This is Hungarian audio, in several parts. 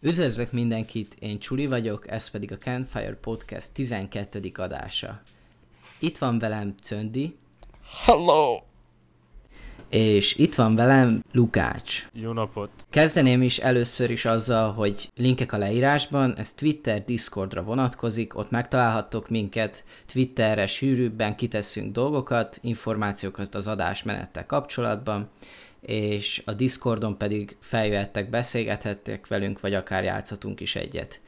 Üdvözlök mindenkit, én Csuli vagyok, ez pedig a Campfire Podcast 12. adása. Itt van velem Cöndi, Hello! és itt van velem Lukács. Jó napot! Kezdeném is először is azzal, hogy linkek a leírásban, ez Twitter, Discordra vonatkozik, ott megtalálhattok minket, Twitterre sűrűbben kitesszünk dolgokat, információkat az adásmenettel kapcsolatban, és a Discordon pedig feljöhettek, beszélgethettek velünk, vagy akár játszhatunk is egyet.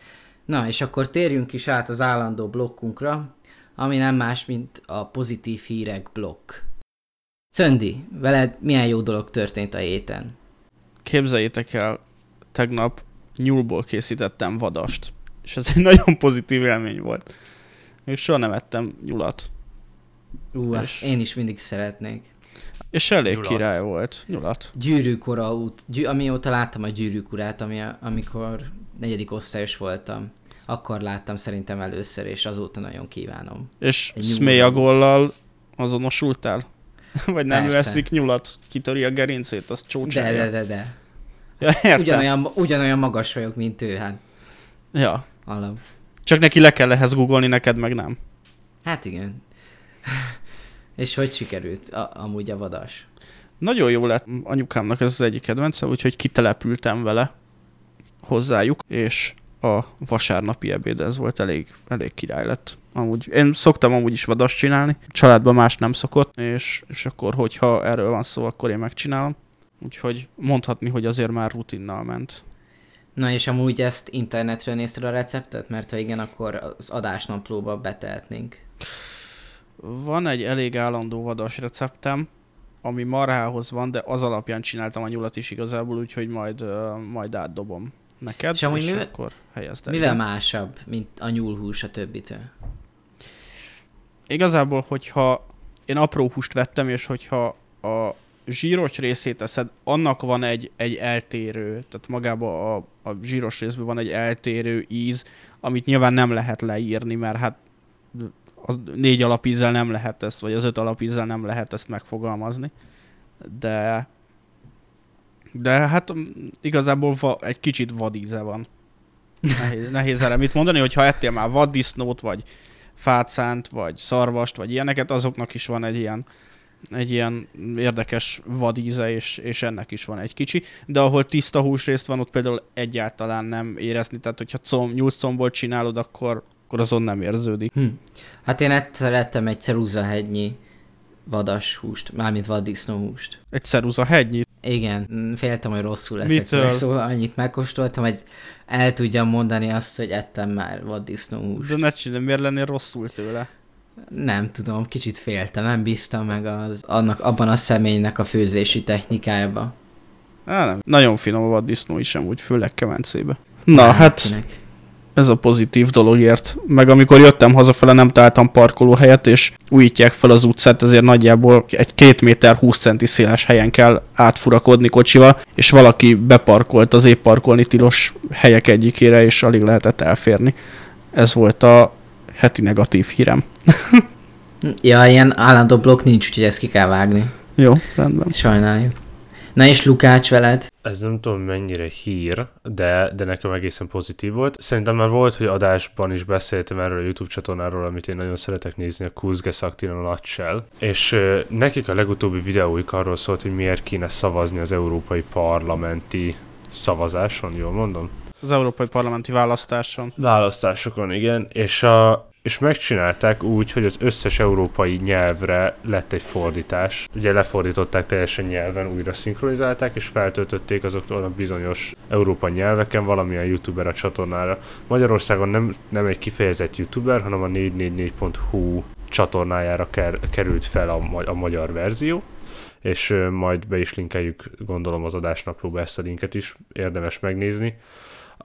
Na, és akkor térjünk is át az állandó blokkunkra, ami nem más, mint a pozitív hírek blokk. Cöndi, veled milyen jó dolog történt a héten? Képzeljétek el, tegnap nyúlból készítettem vadast. És ez egy nagyon pozitív élmény volt. Még soha nem ettem nyulat. Ú, azt És- én is mindig szeretnék. És elég Nyulat. király volt. Nyulat. Gyűrűkora út, gyű, amióta láttam a gyűrűkurát, ami amikor negyedik osztályos voltam, akkor láttam szerintem először, és azóta nagyon kívánom. És Egy Sméagollal azonosultál? Vagy nem ő Persze. eszik nyulat? Kitöri a gerincét, az De, csócsája. de, de, de. Ja, értem. Ugyanolyan, ugyanolyan magas vagyok, mint ő, hát Ja. alap. Csak neki le kell ehhez googolni, neked meg nem. Hát igen. És hogy sikerült a, amúgy a vadas? Nagyon jó lett anyukámnak ez az egyik kedvence, úgyhogy kitelepültem vele hozzájuk, és a vasárnapi ebéd ez volt elég, elég király lett. Amúgy, én szoktam amúgy is vadast csinálni, családban más nem szokott, és, és akkor, hogyha erről van szó, akkor én megcsinálom. Úgyhogy mondhatni, hogy azért már rutinnal ment. Na és amúgy ezt internetről nézted a receptet? Mert ha igen, akkor az adásnaplóba betehetnénk. Van egy elég állandó vadas receptem, ami marhához van, de az alapján csináltam a nyulat is igazából, úgyhogy majd, majd átdobom neked, És amúgy és mivel- akkor helyezd el. Mivel másabb, mint a nyúlhús a többitől? Igazából, hogyha én apró húst vettem, és hogyha a zsíros részét teszed, annak van egy, egy eltérő, tehát magában a, a zsíros részben van egy eltérő íz, amit nyilván nem lehet leírni, mert hát a négy alapízzel nem lehet ezt, vagy az öt alapízzel nem lehet ezt megfogalmazni. De de hát mm, igazából va, egy kicsit vadíze van. Nehéz, nehéz erre mit mondani, hogyha ettél már vaddisznót, vagy fácánt, vagy szarvast, vagy ilyeneket, azoknak is van egy ilyen, egy ilyen érdekes vadíze, és, és ennek is van egy kicsi. De ahol tiszta húsrészt van, ott például egyáltalán nem érezni, tehát hogyha comb, nyúlcomból csinálod, akkor, akkor azon nem érződik. Hm. Hát én egyszer ettem egy ceruzahegynyi vadas húst, mármint vaddisznóhúst. Egy ceruza hegynyi. Igen, mm, féltem, hogy rosszul leszek Mitől? tőle, szóval annyit megkóstoltam, hogy el tudjam mondani azt, hogy ettem már vaddisznóhúst. De ne csinálj, miért lennél rosszul tőle? Nem tudom, kicsit féltem, nem bíztam meg az, annak, abban a személynek a főzési technikájába. Á, nem. Nagyon finom a vaddisznó is amúgy, főleg kemencébe. Na, hát Kinek. Ez a pozitív dologért. Meg amikor jöttem hazafele, nem találtam parkolóhelyet, és újítják fel az utcát, ezért nagyjából egy két méter 20 centi széles helyen kell átfurakodni kocsival, és valaki beparkolt az épp parkolni tilos helyek egyikére, és alig lehetett elférni. Ez volt a heti negatív hírem. Ja, ilyen állandó blokk nincs, úgyhogy ezt ki kell vágni. Jó, rendben. Sajnáljuk. Na és Lukács veled? Ez nem tudom mennyire hír, de, de nekem egészen pozitív volt. Szerintem már volt, hogy adásban is beszéltem erről a YouTube csatornáról, amit én nagyon szeretek nézni, a Kuzge Aktin a Nutshell. És ö, nekik a legutóbbi videóik arról szólt, hogy miért kéne szavazni az európai parlamenti szavazáson, jól mondom? Az Európai Parlamenti választáson. Választásokon, igen, és, a, és megcsinálták úgy, hogy az összes európai nyelvre lett egy fordítás. Ugye lefordították teljesen nyelven, újra szinkronizálták, és feltöltötték azoktól a bizonyos európai nyelveken valamilyen youtuber a csatornára. Magyarországon nem, nem egy kifejezett youtuber, hanem a 444.hu csatornájára ker, került fel a, a magyar verzió és majd be is linkeljük, gondolom az adásnaplóba ezt a linket is, érdemes megnézni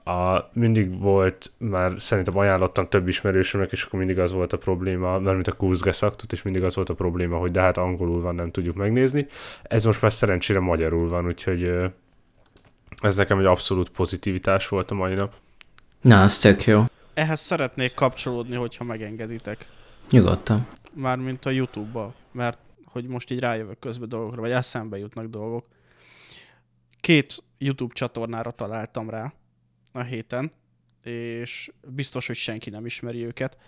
a, mindig volt, már szerintem ajánlottam több ismerősömnek, és akkor mindig az volt a probléma, mert mint a Kurzge szaktot, és mindig az volt a probléma, hogy de hát angolul van, nem tudjuk megnézni. Ez most már szerencsére magyarul van, úgyhogy ez nekem egy abszolút pozitivitás volt a mai nap. Na, az tök jó. Ehhez szeretnék kapcsolódni, hogyha megengeditek. Nyugodtan. Mármint a YouTube-ba, mert hogy most így rájövök közben dolgokra, vagy eszembe jutnak dolgok. Két YouTube csatornára találtam rá, a héten, és biztos, hogy senki nem ismeri őket.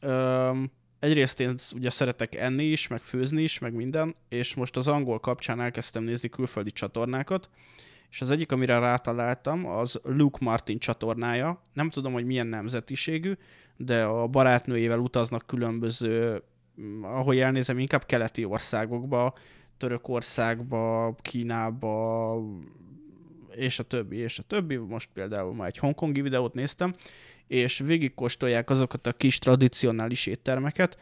Öm, egyrészt én ugye szeretek enni is, meg főzni is, meg minden, és most az angol kapcsán elkezdtem nézni külföldi csatornákat, és az egyik, amire rátaláltam, az Luke Martin csatornája. Nem tudom, hogy milyen nemzetiségű, de a barátnőjével utaznak különböző, mm, ahogy elnézem, inkább keleti országokba, Törökországba, Kínába, és a többi, és a többi. Most például már egy hongkongi videót néztem, és végigkóstolják azokat a kis tradicionális éttermeket,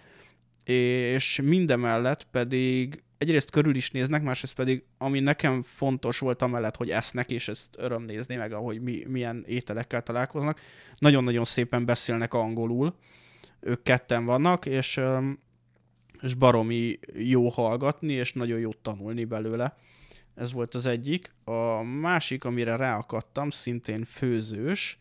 és mindemellett pedig egyrészt körül is néznek, másrészt pedig, ami nekem fontos volt amellett, hogy esznek, és ezt öröm nézni meg, ahogy mi, milyen ételekkel találkoznak, nagyon-nagyon szépen beszélnek angolul, ők ketten vannak, és, és baromi jó hallgatni, és nagyon jó tanulni belőle. Ez volt az egyik. A másik, amire ráakadtam, szintén főzős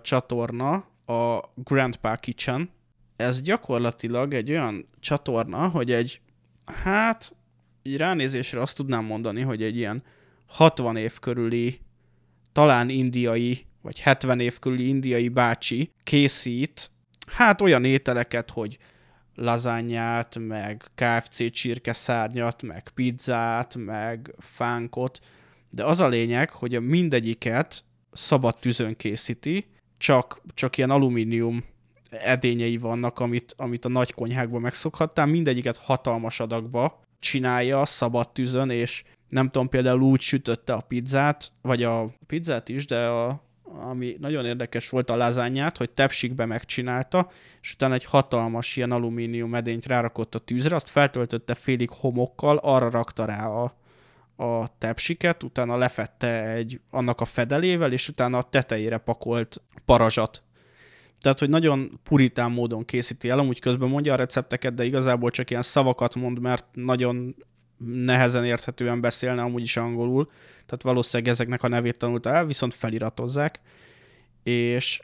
csatorna, a Grandpa Kitchen. Ez gyakorlatilag egy olyan csatorna, hogy egy, hát így ránézésre azt tudnám mondani, hogy egy ilyen 60 év körüli, talán indiai, vagy 70 év körüli indiai bácsi készít, hát olyan ételeket, hogy lazányát, meg KFC csirkeszárnyat, meg pizzát, meg fánkot, de az a lényeg, hogy mindegyiket szabad tűzön készíti, csak, csak ilyen alumínium edényei vannak, amit, amit a nagy konyhákban megszokhattál, mindegyiket hatalmas adagba csinálja szabad tűzön, és nem tudom, például úgy sütötte a pizzát, vagy a pizzát is, de a, ami nagyon érdekes volt a lazányát, hogy tepsikbe megcsinálta, és utána egy hatalmas ilyen alumínium edényt rárakott a tűzre, azt feltöltötte félig homokkal, arra rakta rá a, a tepsiket, utána lefette egy, annak a fedelével, és utána a tetejére pakolt parazsat. Tehát, hogy nagyon puritán módon készíti el, amúgy közben mondja a recepteket, de igazából csak ilyen szavakat mond, mert nagyon nehezen érthetően beszélne amúgy is angolul, tehát valószínűleg ezeknek a nevét tanulta el, viszont feliratozzák, és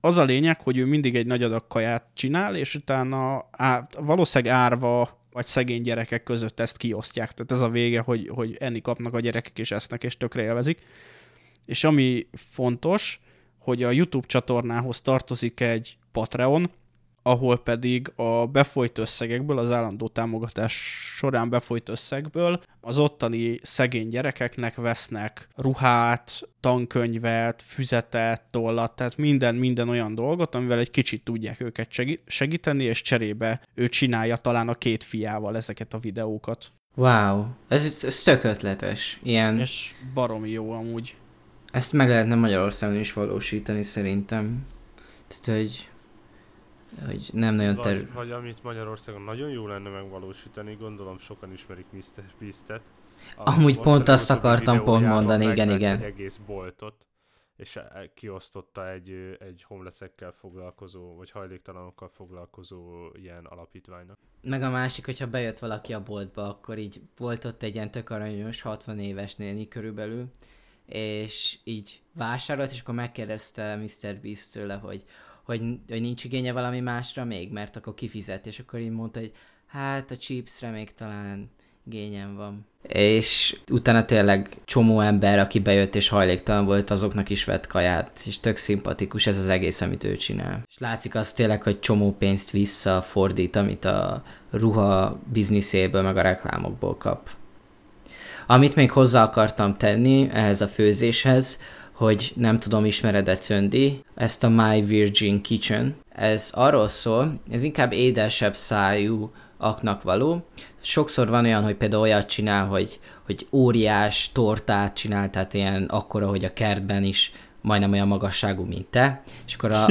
az a lényeg, hogy ő mindig egy nagy adag kaját csinál, és utána á, valószínűleg árva vagy szegény gyerekek között ezt kiosztják. Tehát ez a vége, hogy, hogy enni kapnak a gyerekek, és esznek, és tökre élvezik. És ami fontos, hogy a YouTube csatornához tartozik egy Patreon, ahol pedig a befolyt összegekből, az állandó támogatás során befolyt összegből az ottani szegény gyerekeknek vesznek ruhát, tankönyvet, füzetet, tollat, tehát minden, minden olyan dolgot, amivel egy kicsit tudják őket segíteni, és cserébe ő csinálja talán a két fiával ezeket a videókat. Wow, ez, ez tök ötletes. Ilyen... És baromi jó amúgy. Ezt meg lehetne Magyarországon is valósítani szerintem. Tehát, hogy hogy nem nagyon ter... Vagy, vagy amit Magyarországon nagyon jó lenne megvalósítani, gondolom sokan ismerik Mr. Beast-et. Amúgy pont azt akartam pont mondani, igen, igen. Egy egész boltot, és e- e- kiosztotta egy, egy homelessekkel foglalkozó, vagy hajléktalanokkal foglalkozó ilyen alapítványnak. Meg a másik, hogyha bejött valaki a boltba, akkor így volt ott egy ilyen tök aranyos, 60 éves néni körülbelül, és így vásárolt, és akkor megkérdezte Mr. Beast tőle, hogy hogy, hogy nincs igénye valami másra még, mert akkor kifizet, és akkor így mondta, hogy hát a chipsre még talán igényem van. És utána tényleg csomó ember, aki bejött és hajléktalan volt, azoknak is vett kaját, és tök szimpatikus ez az egész, amit ő csinál. És látszik az tényleg, hogy csomó pénzt visszafordít, amit a ruha bizniszéből, meg a reklámokból kap. Amit még hozzá akartam tenni ehhez a főzéshez, hogy nem tudom, ismered-e Cöndi, ezt a My Virgin Kitchen. Ez arról szól, ez inkább édesebb szájú aknak való. Sokszor van olyan, hogy például olyat csinál, hogy, hogy óriás tortát csinál, tehát ilyen akkora, hogy a kertben is majdnem olyan magasságú, mint te, és akkor a,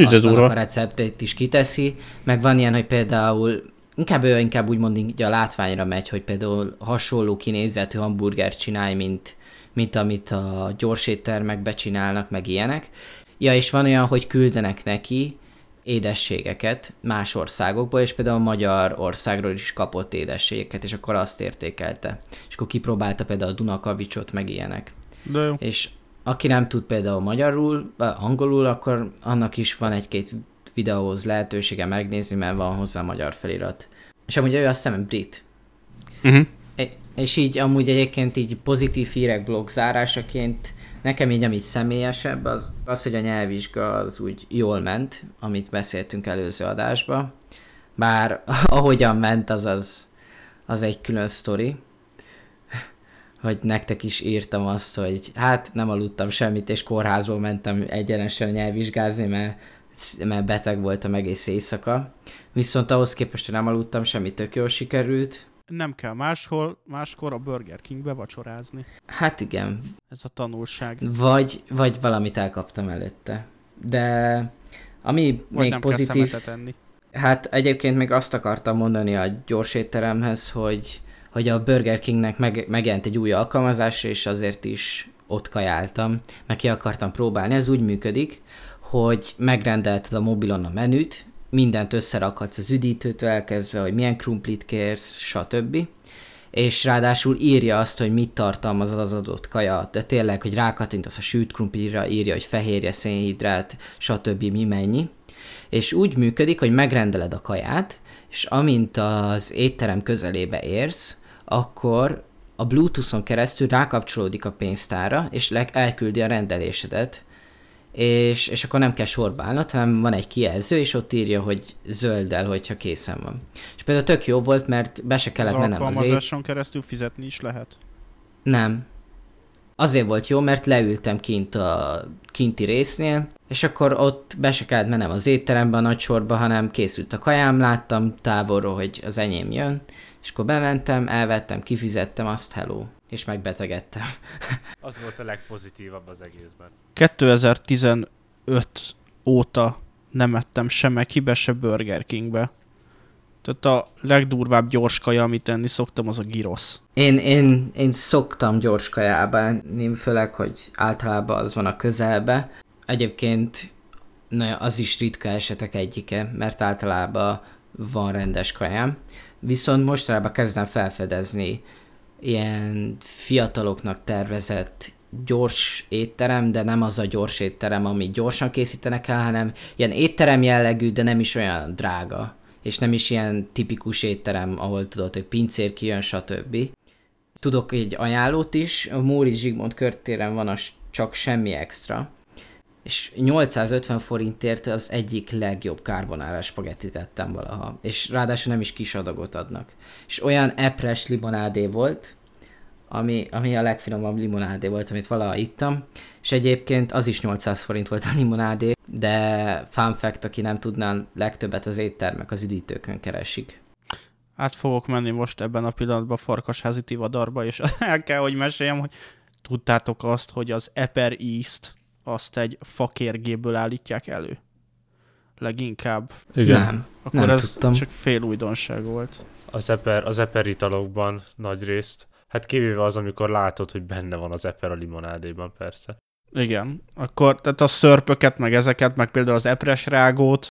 a receptet is kiteszi, meg van ilyen, hogy például inkább ő inkább úgymond így a látványra megy, hogy például hasonló kinézetű hamburgert csinálj, mint, mint amit a gyors éttermekbe csinálnak, meg ilyenek. Ja, és van olyan, hogy küldenek neki édességeket más országokból, és például Magyar országról is kapott édességeket, és akkor azt értékelte. És akkor kipróbálta például a Dunakavicsot, meg ilyenek. De jó. És aki nem tud például magyarul, angolul, akkor annak is van egy-két videóhoz lehetősége megnézni, mert van hozzá magyar felirat. És amúgy ő azt hiszem brit. Uh-huh. És így amúgy egyébként így pozitív hírek blog zárásaként Nekem így, amit személyesebb, az, az, hogy a nyelvvizsga az úgy jól ment, amit beszéltünk előző adásba. Bár ahogyan ment, az az, az egy külön sztori. Hogy nektek is írtam azt, hogy hát nem aludtam semmit, és kórházból mentem egyenesen nyelvvizsgázni, mert, mert beteg voltam egész éjszaka. Viszont ahhoz képest, hogy nem aludtam, semmi tök jól sikerült. Nem kell máshol, máskor a Burger Kingbe vacsorázni. Hát igen. Ez a tanulság. Vagy, vagy valamit elkaptam előtte. De ami Vagy még nem pozitív... kell enni. Hát egyébként még azt akartam mondani a gyors étteremhez, hogy, hogy a Burger Kingnek meg, megjelent egy új alkalmazás, és azért is ott kajáltam, meg ki akartam próbálni. Ez úgy működik, hogy megrendelted a mobilon a menüt, mindent összerakhatsz az üdítőtől elkezdve, hogy milyen krumplit kérsz, stb. És ráadásul írja azt, hogy mit tartalmaz az adott kaja, de tényleg, hogy rákattintasz a sült krumplira, írja, hogy fehérje, szénhidrát, stb. mi mennyi. És úgy működik, hogy megrendeled a kaját, és amint az étterem közelébe érsz, akkor a Bluetooth-on keresztül rákapcsolódik a pénztára, és elküldi a rendelésedet, és, és akkor nem kell sorba állnod, hanem van egy kijelző, és ott írja, hogy zölddel, hogyha készen van. És például tök jó volt, mert be se kellett az mennem az alkalmazáson keresztül fizetni is lehet? Nem. Azért volt jó, mert leültem kint a kinti résznél, és akkor ott be se kellett mennem az étterembe a nagy sorba, hanem készült a kajám, láttam távolról, hogy az enyém jön, és akkor bementem, elvettem, kifizettem azt, hello, és megbetegedtem. Az volt a legpozitívabb az egészben. 2015 óta nem ettem se Mekibe, se Burger Kingbe. Tehát a legdurvább gyors kaja, amit enni szoktam, az a gyrosz. Én, én, én szoktam gyors kajába enni, főleg, hogy általában az van a közelbe. Egyébként na, az is ritka esetek egyike, mert általában van rendes kajám. Viszont mostanában kezdem felfedezni ilyen fiataloknak tervezett gyors étterem, de nem az a gyors étterem, ami gyorsan készítenek el, hanem ilyen étterem jellegű, de nem is olyan drága. És nem is ilyen tipikus étterem, ahol tudod, hogy pincér kijön, stb. Tudok egy ajánlót is, a Móricz Zsigmond körtéren van az csak semmi extra, és 850 forintért az egyik legjobb carbonara spagettit ettem valaha, és ráadásul nem is kis adagot adnak. És olyan epres limonádé volt, ami, ami a legfinomabb limonádé volt, amit valaha ittam, és egyébként az is 800 forint volt a limonádé, de fun fact, aki nem tudná, legtöbbet az éttermek az üdítőkön keresik. Át fogok menni most ebben a pillanatban Farkasházi Tivadarba, és el kell, hogy meséljem, hogy tudtátok azt, hogy az Eper East azt egy fakérgéből állítják elő? Leginkább. Igen. Nem, Akkor nem ez tudtam. csak fél újdonság volt. Az eper, az eper italokban nagy részt. Hát kivéve az, amikor látod, hogy benne van az eper a limonádéban, persze. Igen. Akkor tehát a szörpöket, meg ezeket, meg például az epres rágót,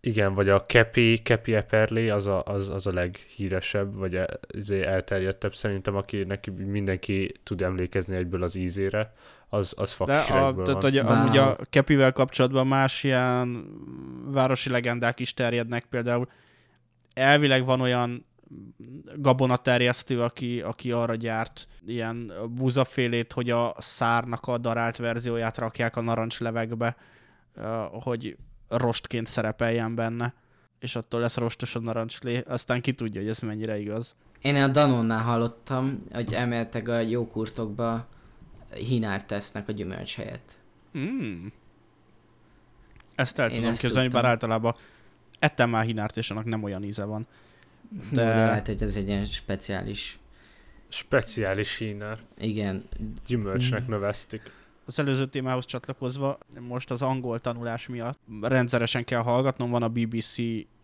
Igen, vagy a kepi, kepi eperlé, az a, az, az a leghíresebb, vagy e- izé elterjedtebb szerintem, aki neki mindenki tud emlékezni egyből az ízére, az, az de a, fakkirekből tehát, van. hogy Wow. amúgy a kepivel kapcsolatban más ilyen városi legendák is terjednek, például elvileg van olyan gabonaterjesztő, aki, aki arra gyárt ilyen búzafélét, hogy a szárnak a darált verzióját rakják a narancslevegbe, eh, hogy rostként szerepeljen benne, és attól lesz rostos a narancslé. Aztán ki tudja, hogy ez mennyire igaz. Én a Danonnál hallottam, hogy emeltek a jókurtokba hinárt tesznek a gyümölcs helyett. Mm. Ezt el Én tudom ezt képzelni, bár tudtam. általában ettem már hinárt, és annak nem olyan íze van. De... De- lehet, hogy ez egy ilyen speciális, Speciális hínár. igen, Gyümölcsnek Mm. növeztik. Az előző témához csatlakozva, most az angol tanulás miatt rendszeresen kell hallgatnom, van a BBC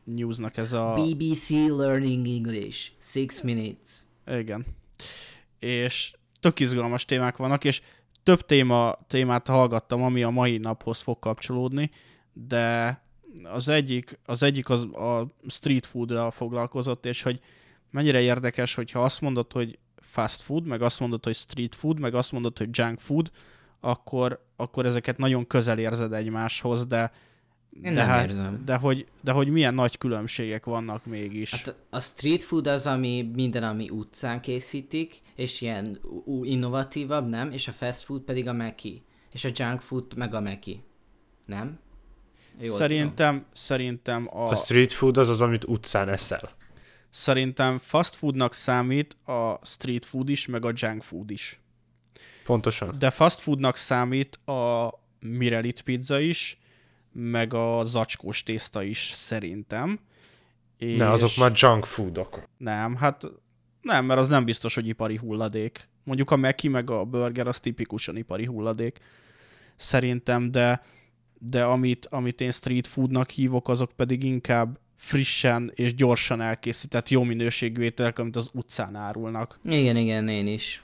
Newsnak ez a... BBC Learning English, six minutes. Igen. És tök izgalmas témák vannak, és több téma, témát hallgattam, ami a mai naphoz fog kapcsolódni, de az egyik az, egyik az a street food foglalkozott, és hogy mennyire érdekes, hogyha azt mondod, hogy fast food, meg azt mondod, hogy street food, meg azt mondod, hogy junk food, akkor, akkor ezeket nagyon közel érzed egymáshoz, de Én de, nem hát, érzem. de, hogy, de hogy milyen nagy különbségek vannak mégis. Hát a street food az, ami minden, ami utcán készítik, és ilyen ú- innovatívabb, nem? És a fast food pedig a Meki. És a junk food meg a Meki. Nem? Jól tudom. szerintem, szerintem a, A street food az az, amit utcán eszel. szerintem fast foodnak számít a street food is, meg a junk food is. Pontosan. De fast foodnak számít a Mirelit pizza is, meg a zacskós tészta is szerintem. És Ne, azok már junk foodok. Nem, hát nem, mert az nem biztos, hogy ipari hulladék. Mondjuk a Meki meg a burger az tipikusan ipari hulladék. Szerintem, de, de amit, amit én street foodnak hívok, azok pedig inkább frissen és gyorsan elkészített jó minőségű ételek, amit az utcán árulnak. Igen, igen, én is.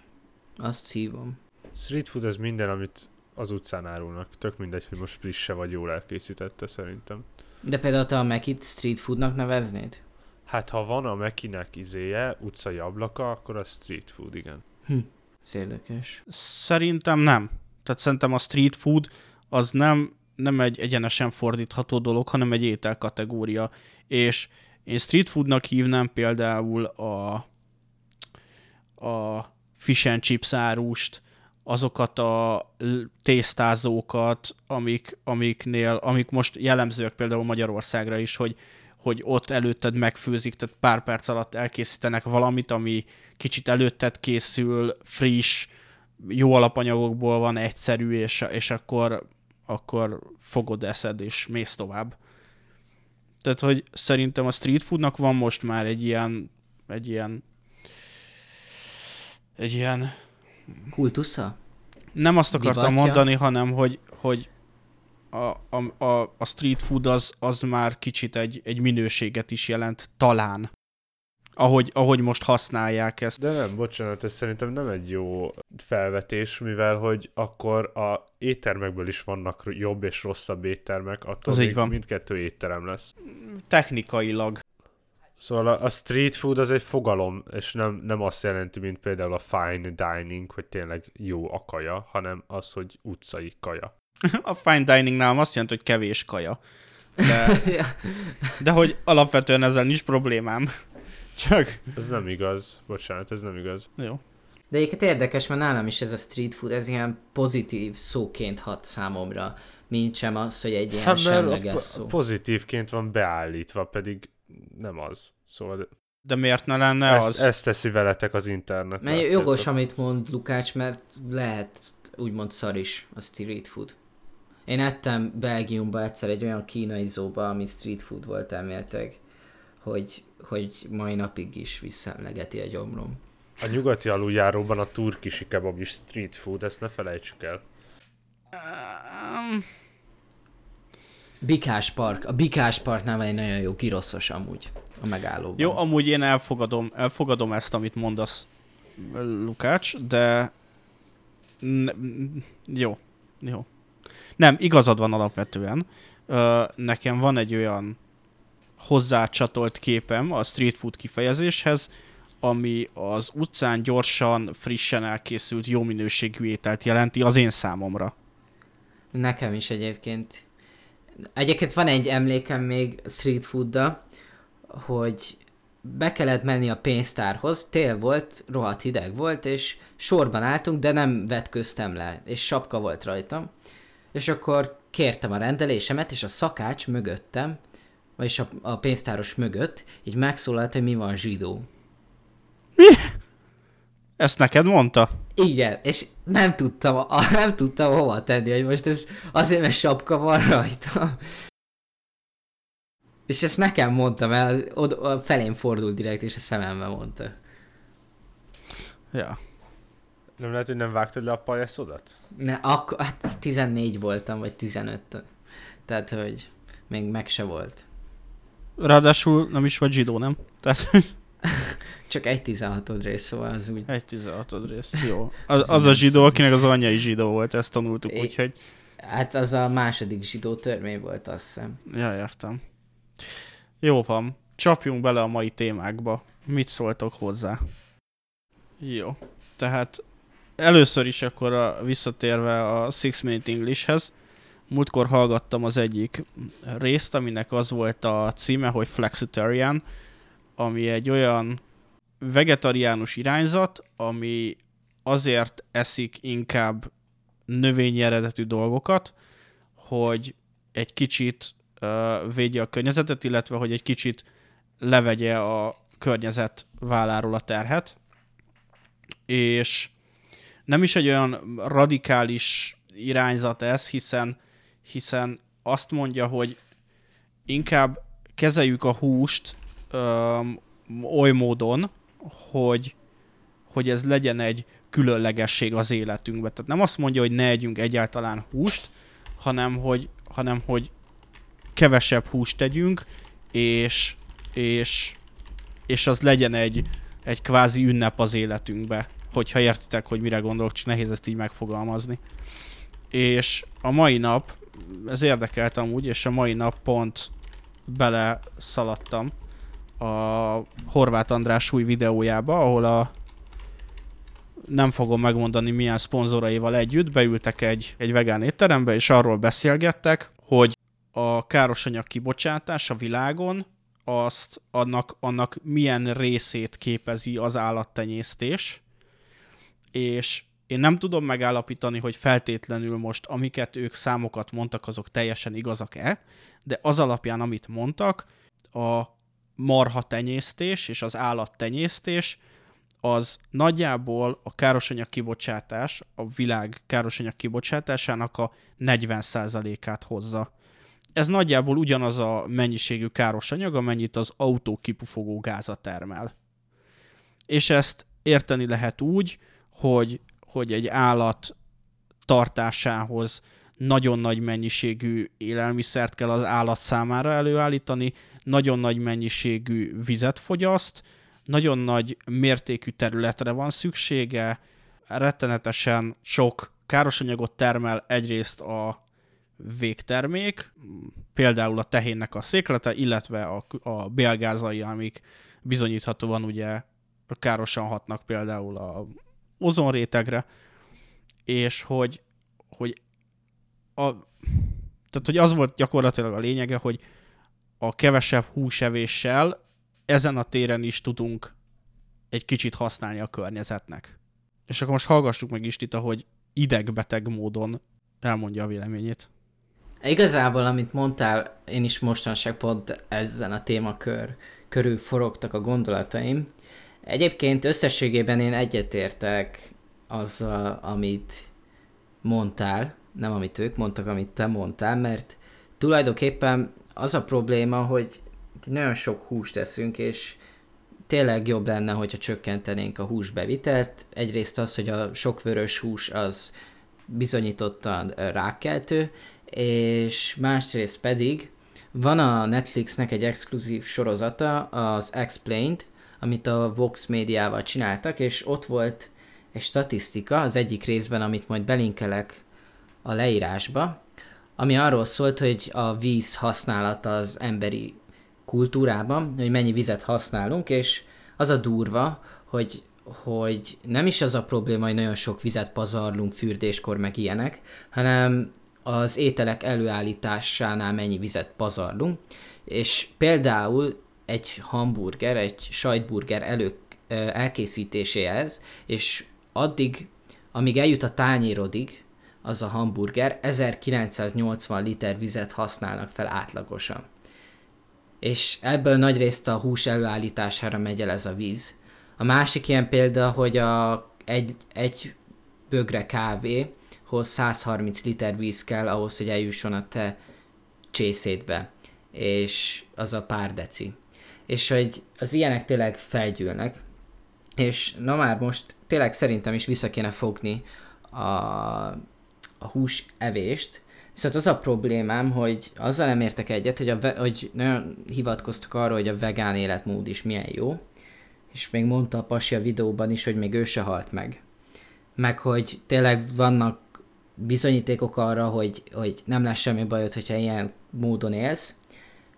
Azt hívom. Street food az minden, amit az utcán árulnak. Tök mindegy, hogy most frisse vagy jól elkészítette szerintem. De például te a Mekit street foodnak neveznéd? Hát ha van a Mekinek izéje, utcai ablaka, akkor a street food, igen. Ez érdekes. Szerintem nem. Tehát szerintem a street food az nem, nem egy egyenesen fordítható dolog, hanem egy ételkategória. És én street foodnak hívnám például a, a fish and chips árust, azokat a tésztázókat, amik, amiknél, amik most jellemzőek például Magyarországra is, hogy, hogy ott előtted megfőzik, tehát pár perc alatt elkészítenek valamit, ami kicsit előtted készül, friss, jó alapanyagokból van, egyszerű, és, és akkor, akkor fogod, eszed, és mész tovább. Tehát, hogy szerintem a street foodnak van most már egy ilyen, egy ilyen, egy ilyen, Kultusza? nem azt akartam Divatja? mondani, hanem, hogy, hogy a, a, a, a street food az, az már kicsit egy, egy minőséget is jelent, talán. Ahogy, ahogy most használják ezt. De nem, bocsánat, ez szerintem nem egy jó felvetés, mivel hogy akkor a éttermekből is vannak jobb és rosszabb éttermek, attól Az még így van. mindkettő étterem lesz. Technikailag. Szóval a, a street food az egy fogalom, és nem, nem azt jelenti, mint például a fine dining, hogy tényleg jó a kaja, hanem az, hogy utcai kaja. A fine dining nálam azt jelenti, hogy kevés kaja. De, de hogy alapvetően ezzel nincs problémám. Csak... Ez nem igaz, bocsánat, ez nem igaz. Jó. De egyébként érdekes, mert nálam is ez a street food, ez ilyen pozitív szóként hat számomra, mint sem az, hogy egy ilyen Hát semleges po- szó. pozitívként van beállítva, pedig nem az. Szóval De miért ne lenne ezt, az? ezt teszi veletek az internet. Mert jogos, amit mond Lukács, mert lehet úgymond szar is a street food. Én ettem Belgiumba egyszer egy olyan kínai zóba, ami street food volt elméletileg, hogy, hogy mai napig is visszaemlegeti a gyomrom. A nyugati aluljáróban a turkisi kebab is street food, ezt ne felejtsük el. Um, Bikás Park. A Bikás Parknál van egy nagyon jó giroszos amúgy a megállóban. Jó, amúgy én elfogadom, elfogadom ezt, amit mondasz, Lukács, de... Ne, jó, jó. Nem, igazad van alapvetően. Ö, nekem van egy olyan hozzácsatolt képem a street food kifejezéshez, ami az utcán gyorsan, frissen elkészült, jó minőségű ételt jelenti az én számomra. Nekem is egyébként. Egyébként van egy emlékem még street foodda, hogy be kellett menni a pénztárhoz, tél volt, rohadt hideg volt, és sorban álltunk, de nem vetköztem le, és sapka volt rajtam. És akkor kértem a rendelésemet, és a szakács mögöttem, vagyis a, a pénztáros mögött, így megszólalt, hogy mi van zsidó. Ezt neked mondta? Igen, és nem tudtam, a, nem tudtam hova tenni, hogy most ez azért, mert sapka van rajta. És ezt nekem mondta, mert od, a felén fordult direkt, és a szemembe mondta. Ja. Nem lehet, hogy nem vágtad le a pajászodat? Ne, akkor, hát 14 voltam, vagy 15. Tehát, hogy még meg se volt. Ráadásul nem is vagy zsidó, nem? Tehát Csak egy 16 rész, szóval az úgy... Egy 16 rész. Jó. Az, az a zsidó, akinek az anyja is zsidó volt, ezt tanultuk, É- úgyhogy... Hát az a második zsidó törvény volt, azt hiszem. Ja, értem. Jó van. Csapjunk bele a mai témákba. Mit szóltok hozzá? Jó. Tehát először is akkor a, visszatérve a Six Minute Englishhez, múltkor hallgattam az egyik részt, aminek az volt a címe, hogy Flexitarian, ami egy olyan vegetariánus irányzat, ami azért eszik inkább növényi eredetű dolgokat, hogy egy kicsit uh, védje a környezetet, illetve hogy egy kicsit levegye a környezet válláról a terhet. És nem is egy olyan radikális irányzat ez, hiszen, hiszen azt mondja, hogy inkább kezeljük a húst öm, oly módon, hogy, hogy ez legyen egy különlegesség az életünkben. Tehát nem azt mondja, hogy ne együnk egyáltalán húst, hanem hogy, hanem hogy kevesebb húst tegyünk, és, és, és az legyen egy, egy kvázi ünnep az életünkbe, hogyha értitek, hogy mire gondolok, csak nehéz ezt így megfogalmazni. És a mai nap, ez érdekelt amúgy, és a mai nap pont bele szaladtam a Horváth András új videójába, ahol a nem fogom megmondani milyen szponzoraival együtt, beültek egy, egy vegán étterembe, és arról beszélgettek, hogy a károsanyag kibocsátás a világon, azt annak, annak milyen részét képezi az állattenyésztés, és én nem tudom megállapítani, hogy feltétlenül most, amiket ők számokat mondtak, azok teljesen igazak-e, de az alapján, amit mondtak, a marha tenyésztés és az állattenyésztés az nagyjából a károsanyag kibocsátás, a világ károsanyag kibocsátásának a 40%-át hozza. Ez nagyjából ugyanaz a mennyiségű károsanyag, amennyit az autó kipufogó gáza termel. És ezt érteni lehet úgy, hogy, hogy egy állat tartásához nagyon nagy mennyiségű élelmiszert kell az állat számára előállítani, nagyon nagy mennyiségű vizet fogyaszt, nagyon nagy mértékű területre van szüksége, rettenetesen sok károsanyagot termel egyrészt a végtermék, például a tehénnek a széklete, illetve a, a bélgázai, amik bizonyíthatóan ugye károsan hatnak például a ozonrétegre, és hogy, hogy a, tehát, hogy az volt gyakorlatilag a lényege, hogy a kevesebb húsevéssel ezen a téren is tudunk egy kicsit használni a környezetnek. És akkor most hallgassuk meg Istita, hogy idegbeteg módon elmondja a véleményét. Igazából, amit mondtál, én is mostanság pont ezen a témakör körül forogtak a gondolataim. Egyébként összességében én egyetértek azzal, amit mondtál, nem amit ők mondtak, amit te mondtál, mert tulajdonképpen az a probléma, hogy nagyon sok húst teszünk, és tényleg jobb lenne, hogyha csökkentenénk a húsbevitelt. Egyrészt az, hogy a sok vörös hús az bizonyítottan rákkeltő, és másrészt pedig van a Netflixnek egy exkluzív sorozata, az Explained, amit a Vox médiával csináltak, és ott volt egy statisztika az egyik részben, amit majd belinkelek a leírásba, ami arról szólt, hogy a víz használata az emberi kultúrában, hogy mennyi vizet használunk, és az a durva, hogy, hogy nem is az a probléma, hogy nagyon sok vizet pazarlunk fürdéskor, meg ilyenek, hanem az ételek előállításánál mennyi vizet pazarlunk, és például egy hamburger, egy sajtburger elő, elkészítéséhez, és addig, amíg eljut a tányérodig, az a hamburger, 1980 liter vizet használnak fel átlagosan. És ebből nagy részt a hús előállítására megy el ez a víz. A másik ilyen példa, hogy a, egy, egy bögre kávéhoz 130 liter víz kell ahhoz, hogy eljusson a te csészétbe, és az a pár deci. És hogy az ilyenek tényleg felgyűlnek, és na már most tényleg szerintem is vissza kéne fogni a, a hús evést, Viszont az a problémám, hogy azzal nem értek egyet, hogy, a ve- hogy nagyon hivatkoztak arra, hogy a vegán életmód is milyen jó, és még mondta a Pasi a videóban is, hogy még ő se halt meg. Meg hogy tényleg vannak bizonyítékok arra, hogy, hogy nem lesz semmi bajod, hogyha ilyen módon élsz,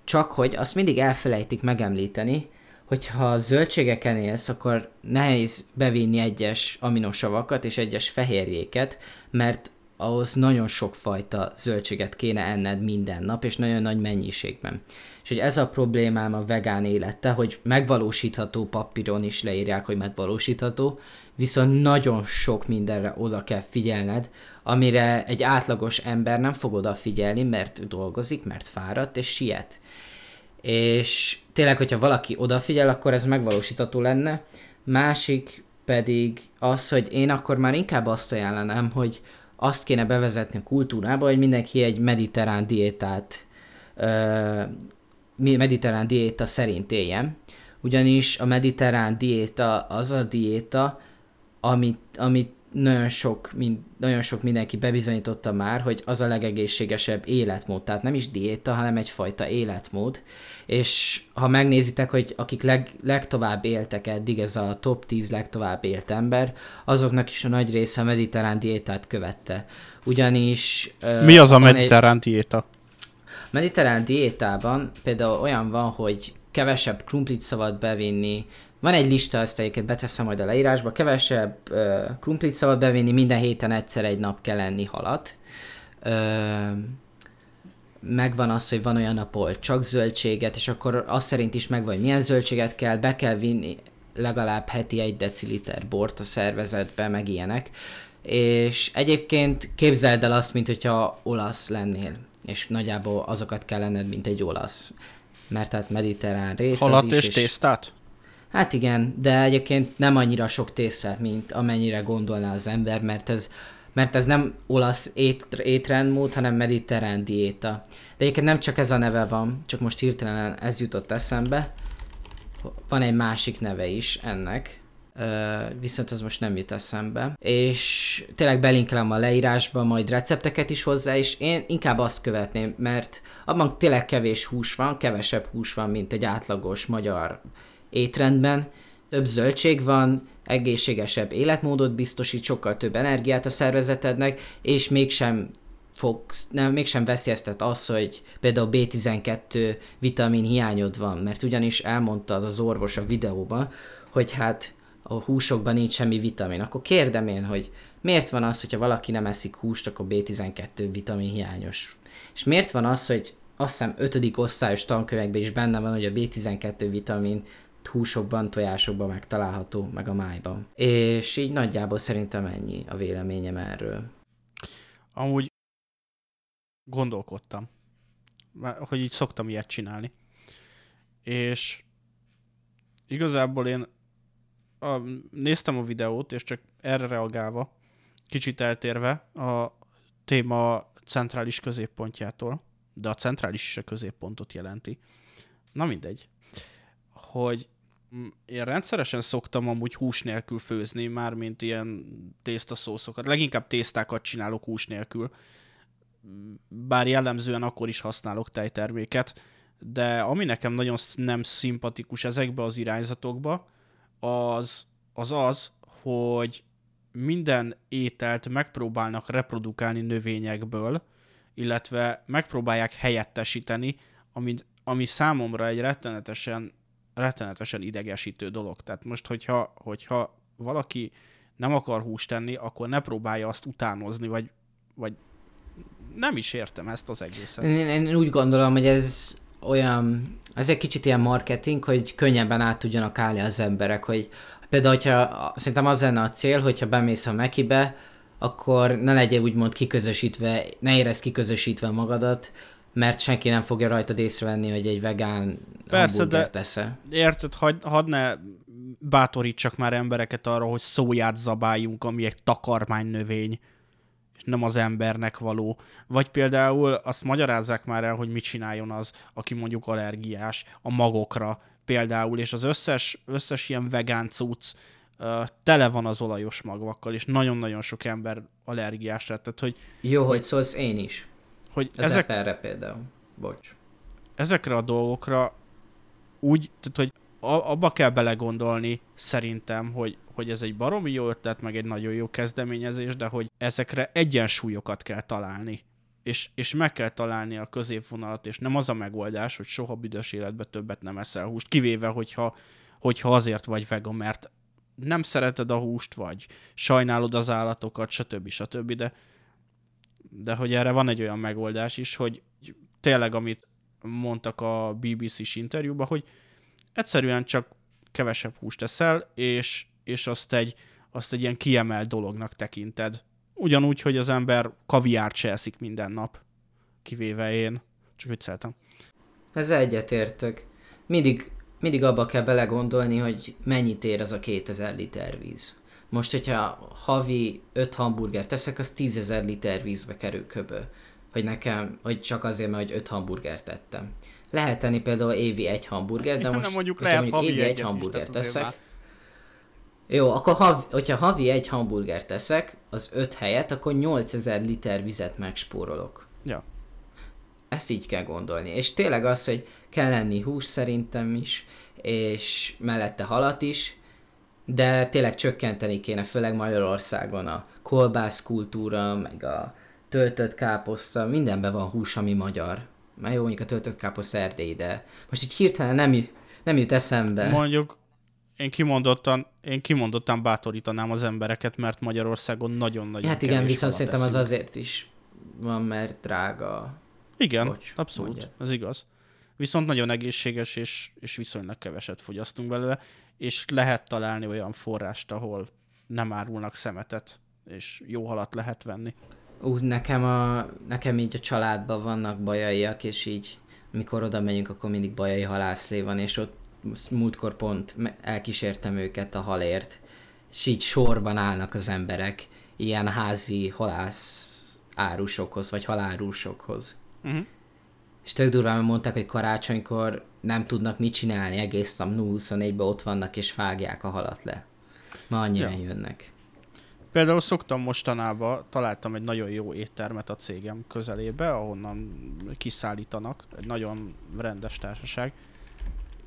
csak hogy azt mindig elfelejtik megemlíteni, hogyha zöldségeken élsz, akkor nehéz bevinni egyes aminosavakat és egyes fehérjéket, mert ahhoz nagyon sok fajta zöldséget kéne enned minden nap, és nagyon nagy mennyiségben. És hogy ez a problémám a vegán élete, hogy megvalósítható papíron is leírják, hogy megvalósítható, viszont nagyon sok mindenre oda kell figyelned, amire egy átlagos ember nem fog odafigyelni, mert dolgozik, mert fáradt és siet. És tényleg, hogyha valaki odafigyel, akkor ez megvalósítható lenne. Másik pedig az, hogy én akkor már inkább azt ajánlanám, hogy azt kéne bevezetni a kultúrába, hogy mindenki egy mediterrán diétát, mediterrán diéta szerint éljen. Ugyanis a mediterrán diéta az a diéta, amit, amit nagyon sok, mind, nagyon sok mindenki bebizonyította már, hogy az a legegészségesebb életmód, tehát nem is diéta, hanem egyfajta életmód, és ha megnézitek, hogy akik leg, legtovább éltek eddig, ez a top 10 legtovább élt ember, azoknak is a nagy része a mediterrán diétát követte. Ugyanis... Mi az a mediterrán egy... diéta? Mediterrán diétában például olyan van, hogy kevesebb krumplit szabad bevinni, van egy lista, ezt egyébként beteszem majd a leírásba, kevesebb uh, krumplit szabad bevinni, minden héten egyszer egy nap kell enni halat. Uh, megvan az, hogy van olyan nap, ahol csak zöldséget, és akkor az szerint is megvan, hogy milyen zöldséget kell, be kell vinni legalább heti egy deciliter bort a szervezetbe, meg ilyenek. És egyébként képzeld el azt, mint hogyha olasz lennél, és nagyjából azokat kell lenned, mint egy olasz. Mert tehát mediterrán rész Halat is, és tésztát? Hát igen, de egyébként nem annyira sok tésztát, mint amennyire gondolná az ember, mert ez, mert ez nem olasz ét, étrendmód, hanem mediterrán diéta. De egyébként nem csak ez a neve van, csak most hirtelen ez jutott eszembe. Van egy másik neve is ennek, viszont az most nem jut eszembe. És tényleg belinkelem a leírásba majd recepteket is hozzá, és én inkább azt követném, mert abban tényleg kevés hús van, kevesebb hús van, mint egy átlagos magyar étrendben, több zöldség van, egészségesebb életmódot biztosít, sokkal több energiát a szervezetednek, és mégsem fogsz, nem, mégsem veszélyeztet az, hogy például B12 vitamin hiányod van, mert ugyanis elmondta az az orvos a videóban, hogy hát a húsokban nincs semmi vitamin. Akkor kérdem én, hogy miért van az, hogyha valaki nem eszik húst, akkor B12 vitamin hiányos? És miért van az, hogy azt hiszem 5. osztályos tankönyvekben is benne van, hogy a B12 vitamin húsokban, tojásokban megtalálható, meg a májban. És így nagyjából szerintem ennyi a véleményem erről. Amúgy gondolkodtam, hogy így szoktam ilyet csinálni. És igazából én a, néztem a videót, és csak erre reagálva, kicsit eltérve a téma centrális középpontjától, de a centrális is a középpontot jelenti. Na mindegy. Hogy én rendszeresen szoktam amúgy hús nélkül főzni, mármint ilyen tésztaszószokat. Leginkább tésztákat csinálok hús nélkül. Bár jellemzően akkor is használok tejterméket, de ami nekem nagyon nem szimpatikus ezekbe az irányzatokba, az az, az hogy minden ételt megpróbálnak reprodukálni növényekből, illetve megpróbálják helyettesíteni, ami, ami számomra egy rettenetesen rettenetesen idegesítő dolog. Tehát most, hogyha, hogyha valaki nem akar húst tenni, akkor ne próbálja azt utánozni, vagy, vagy nem is értem ezt az egészet. Én, én úgy gondolom, hogy ez olyan, ez egy kicsit ilyen marketing, hogy könnyebben át tudjanak állni az emberek, hogy például, hogyha szerintem az lenne a cél, hogyha bemész a Mekibe, akkor ne legyen úgymond kiközösítve, ne érez kiközösítve magadat, mert senki nem fogja rajtad észrevenni, hogy egy vegán Persze, de teszel. Érted, hadd had ne bátorítsak már embereket arra, hogy szóját zabáljunk, ami egy takarmány növény, és nem az embernek való. Vagy például azt magyarázzák már el, hogy mit csináljon az, aki mondjuk allergiás a magokra például, és az összes, összes ilyen vegán cucc uh, tele van az olajos magvakkal, és nagyon-nagyon sok ember allergiás lett. Tehát, hogy, Jó, hogy szólsz én is. Hogy az ezek, erre például. Bocs. Ezekre a dolgokra úgy, tehát, hogy abba kell belegondolni szerintem, hogy, hogy ez egy baromi jó ötlet, meg egy nagyon jó kezdeményezés, de hogy ezekre egyensúlyokat kell találni. És, és meg kell találni a középvonalat, és nem az a megoldás, hogy soha büdös életbe többet nem eszel húst, kivéve, hogyha, hogyha azért vagy vega, mert nem szereted a húst, vagy sajnálod az állatokat, stb. stb. De de hogy erre van egy olyan megoldás is, hogy tényleg, amit mondtak a BBC-s interjúban, hogy egyszerűen csak kevesebb húst eszel, és, és azt, egy, azt egy ilyen kiemelt dolognak tekinted. Ugyanúgy, hogy az ember kaviárt se eszik minden nap, kivéve én. Csak vicceltem. Ez egyetértek. Mindig, mindig abba kell belegondolni, hogy mennyit ér az a 2000 liter víz. Most, hogyha havi 5 hamburgert teszek, az 10 ezer liter vízbe kerül köbö. Hogy nekem, hogy csak azért, mert hogy 5 hamburgert tettem. Lehet tenni például évi egy hamburger, de Ja, most nem mondjuk lehet havi évi egy is, azért teszek, már. jó, akkor hav, hogyha havi egy hamburgert teszek, az 5 helyet, akkor 8000 liter vizet megspórolok. Ja. Ezt így kell gondolni. És tényleg az, hogy kell lenni hús szerintem is, és mellette halat is, de tényleg csökkenteni kéne, főleg Magyarországon a kolbász kultúra, meg a töltött káposzta, mindenben van hús, ami magyar. Már jó, mondjuk a töltött káposzta erdélyi, de most így hirtelen nem, nem jut eszembe. Mondjuk én kimondottan, én kimondottan bátorítanám az embereket, mert Magyarországon nagyon-nagyon hát igen, viszont szerintem az azért is van, mert drága. Igen, Bocs, abszolút, mondjad. ez igaz. Viszont nagyon egészséges, és, és viszonylag keveset fogyasztunk belőle, és lehet találni olyan forrást, ahol nem árulnak szemetet, és jó halat lehet venni. Ú, nekem, a, nekem így a családban vannak bajaiak, és így mikor oda megyünk, akkor mindig bajai halászlé van, és ott múltkor pont elkísértem őket a halért, és így sorban állnak az emberek ilyen házi halász árusokhoz, vagy halárusokhoz. Uh-huh. És tök durván mondták, hogy karácsonykor nem tudnak mit csinálni, egész nap 0-24-ben ott vannak és vágják a halat le. Ma annyian Ja. jönnek. Például szoktam mostanában, találtam egy nagyon jó éttermet a cégem közelébe, ahonnan kiszállítanak, egy nagyon rendes társaság,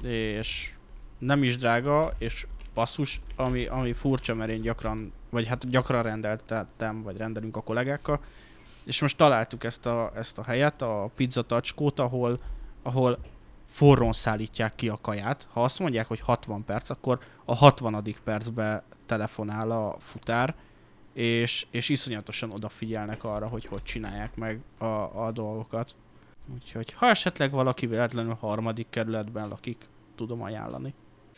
és nem is drága, és passzus, ami, ami furcsa, mert én gyakran, vagy hát gyakran rendeltem, vagy rendelünk a kollégákkal, és most találtuk ezt a, ezt a helyet, a pizza tacskót, ahol, ahol forrón szállítják ki a kaját. Ha azt mondják, hogy 60 perc, akkor a 60. percbe telefonál a futár, és, és iszonyatosan odafigyelnek arra, hogy hogy csinálják meg a, a dolgokat. Úgyhogy ha esetleg valaki véletlenül harmadik kerületben lakik, tudom ajánlani.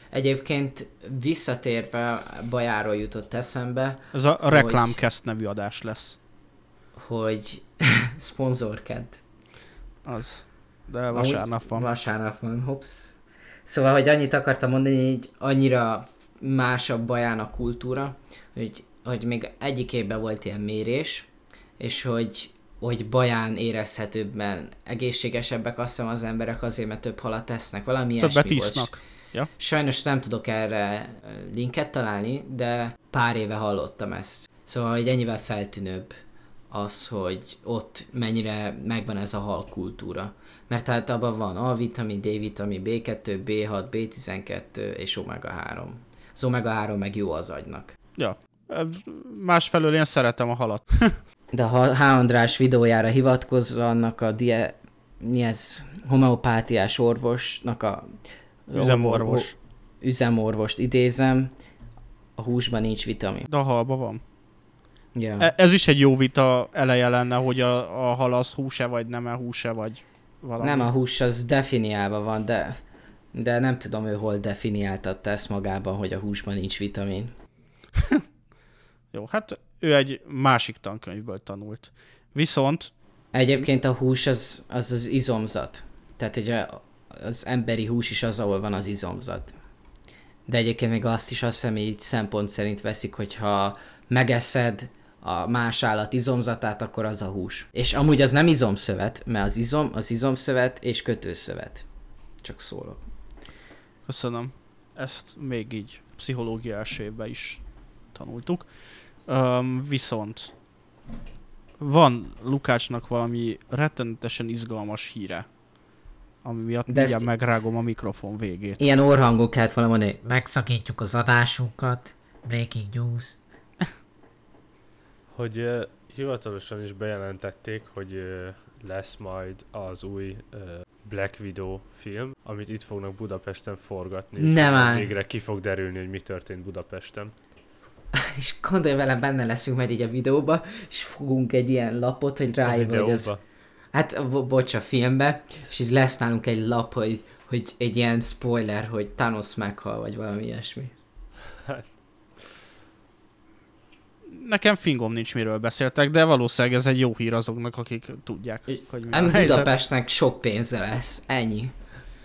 Egyébként visszatérve bajáról jutott eszembe, Ez a Reklámcast nevű adás lesz. hogy szponzorked. Az. De vasárnap van. Vasárnap van, hops. Szóval, hogy annyit akartam mondani, hogy annyira másabb baján a kultúra, hogy, hogy még egyik évben volt ilyen mérés, és hogy, hogy baján érezhetőbben egészségesebbek azt hiszem az emberek azért, mert több halat tesznek. Valami Többet isznak. Ja. Sajnos nem tudok erre linket találni, de pár éve hallottam ezt. Szóval, hogy ennyivel feltűnőbb az, hogy ott mennyire megvan ez a halkultúra. Mert hát abban van A-vitamin, D-vitamin, B2, B6, B12 és omega-3. Az omega-3 meg jó az agynak. Ja. Másfelől én szeretem a halat. De ha H. András videójára hivatkozva annak a die, mi ez, homeopátiás orvosnak a Üzemorvos. üzemorvost idézem, a húsban nincs vitamin. De a halba van. Ja. E- Ez is egy jó vita eleje lenne, hogy a, a hal az húse vagy nem-e húse vagy valami. Nem a hús, az definiálva van, de, de nem tudom ő hol definiáltatta ezt magában, hogy a húsban nincs vitamin. Jó, hát ő egy másik tankönyvből tanult. Viszont Egyébként a hús az az, az izomzat. Tehát, a, az emberi hús is az, ahol van az izomzat. De egyébként még azt is azt hiszem, így szempont szerint veszik, hogyha megeszed a más állat izomzatát, akkor az a hús. És amúgy az nem izomszövet, mert az izom, az izomszövet és kötőszövet. Csak szólok. Köszönöm. Ezt még így pszichológia első évben is tanultuk. Um, viszont van Lukácsnak valami rettenetesen izgalmas híre, ami miatt De mindjárt ezt- megrágom a mikrofon végét. Ilyen orhangok kellett volna mondani. Megszakítjuk az adásunkat. Breaking news. Hogy uh, hivatalosan is bejelentették, hogy uh, lesz majd az új uh, Black Widow film, amit itt fognak Budapesten forgatni. Nem áll. Végre ki fog derülni, hogy mi történt Budapesten. és gondolj velem, benne leszünk majd így a videóba, és fogunk egy ilyen lapot, hogy ráírva, hogy az... Hát, bo- bocs, a filmbe, és így lesz nálunk egy lap, hogy, hogy egy ilyen spoiler, hogy Thanos meghal, vagy valami ilyesmi. Nekem fingom nincs, miről beszéltek, de valószínűleg ez egy jó hír azoknak, akik tudják, hogy mi a. Budapestnek sok pénze lesz, ennyi.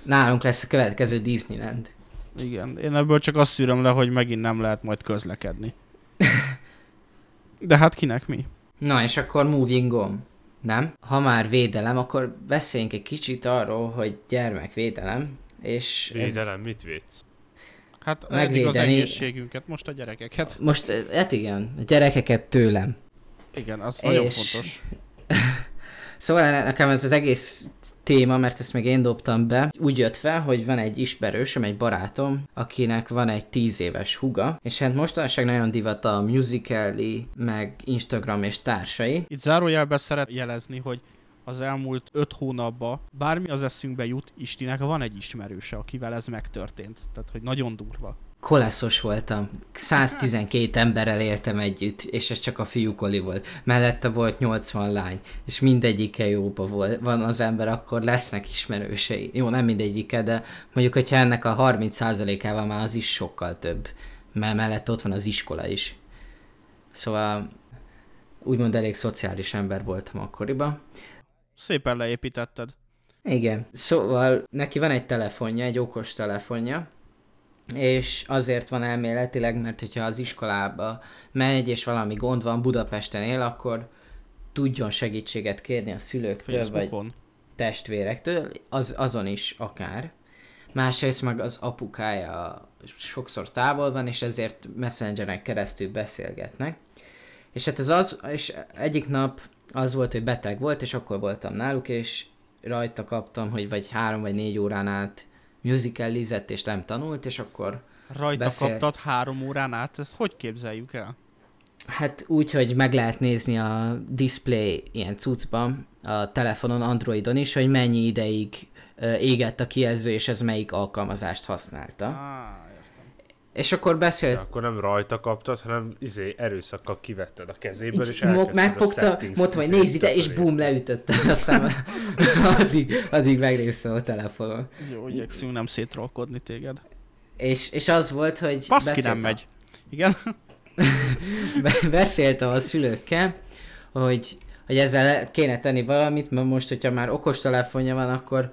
Nálunk lesz a következő Disneyland. Igen, én ebből csak azt szűröm le, hogy megint nem lehet majd közlekedni. De hát kinek mi? Na, és akkor moving on. Nem? Ha már védelem, akkor beszéljünk egy kicsit arról, hogy gyermekvédelem, és ez Védelem, mit védsz? Hát eddig az Megvédeni- egészségünket, most a gyerekeket. most, hát igen, a gyerekeket tőlem. Igen, az nagyon És- fontos. Szóval nekem ez az egész téma, mert ezt még én dobtam be, úgy jött fel, hogy van egy ismerősöm, egy barátom, akinek van egy tíz éves huga, és hát mostanság nagyon divat a musicali, meg Instagram és társai. Itt zárójelben szeret jelezni, hogy az elmúlt öt hónapban bármi az eszünkbe jut, Istinek van egy ismerőse, akivel ez megtörtént. Tehát, hogy nagyon durva. Koleszos voltam. 112 emberrel éltem együtt, és ez csak a fiúkoli volt. Mellette volt 80 lány, és mindegyike jóba volt. Van az ember, akkor lesznek ismerősei. Jó, nem mindegyike, de mondjuk, hogyha ennek a 30%-ával már az is sokkal több. Mert mellett ott van az iskola is. Szóval úgymond elég szociális ember voltam akkoriban. Szépen leépítetted. Igen. Szóval neki van egy telefonja, egy okos telefonja, és azért van elméletileg, mert hogyha az iskolába megy, és valami gond van, Budapesten él, akkor tudjon segítséget kérni a szülőktől, vagy Facebookon. testvérektől, az, azon is akár. Másrészt meg az apukája sokszor távol van, és ezért messengeren keresztül beszélgetnek. És hát ez az, és egyik nap az volt, hogy beteg volt, és akkor voltam náluk, és rajta kaptam, hogy vagy három vagy négy órán át musicalizett, és nem tanult, és akkor Rajta Beszél- kaptad három órán át, ezt hogy képzeljük el? Hát úgy, hogy meg lehet nézni a display ilyen cuccban, a telefonon, Androidon is, hogy mennyi ideig égett a kijelző, és ez melyik alkalmazást használta. Ah. És akkor beszélt, Akkor nem rajta kaptad, hanem izé erőszakkal kivetted a kezéből, és így elkezdted mo- a megfogta, mondta, hogy izét nézd ide, és bum, leütötte, aztán addig, addig megnéztem a telefonon. Jó, igyekszünk nem szétrolkodni téged. És, és az volt, hogy Baszki nem beszéltem- megy. Igen? Be- beszéltem a szülőkkel, hogy, hogy ezzel kéne tenni valamit, mert most, hogyha már okos telefonja van, akkor,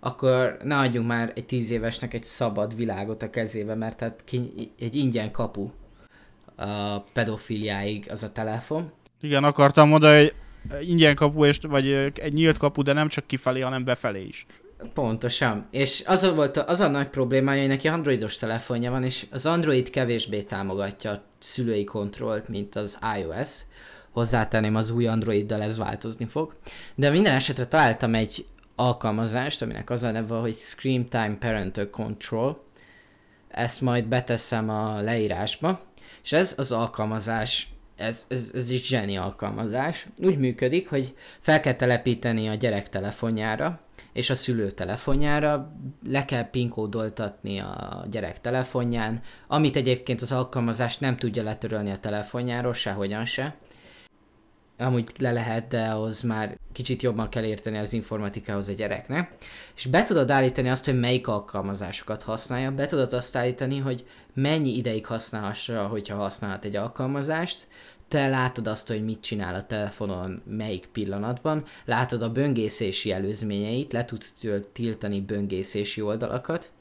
akkor ne adjunk már egy tíz évesnek egy szabad világot a kezébe, mert hát ki, egy ingyen kapu a pedofiliáig az a telefon. Igen, akartam mondani, hogy ingyen kapu, és, vagy egy nyílt kapu, de nem csak kifelé, hanem befelé is. Pontosan. És az a, volt a, az a nagy problémája, hogy neki androidos telefonja van, és az Android kevésbé támogatja a szülői kontrollt, mint az iOS. Hozzátenném, az új Androiddal ez változni fog. De minden esetre találtam egy alkalmazást, aminek az a neve, hogy Screen Time Parental Control. Ezt majd beteszem a leírásba. És ez az alkalmazás, ez, ez, ez egy zseni alkalmazás. Úgy működik, hogy fel kell telepíteni a gyerek telefonjára, és a szülő telefonjára, le kell pinkódoltatni a gyerek telefonján, amit egyébként az alkalmazás nem tudja letörölni a telefonjáról, sehogyan se. Amúgy le lehet, de ahhoz már kicsit jobban kell érteni az informatikához a gyereknek. És be tudod állítani azt, hogy melyik alkalmazásokat használja, be tudod azt állítani, hogy mennyi ideig használhassa, hogyha használhat egy alkalmazást, te látod azt, hogy mit csinál a telefonon, melyik pillanatban, látod a böngészési előzményeit, le tudsz tiltani böngészési oldalakat,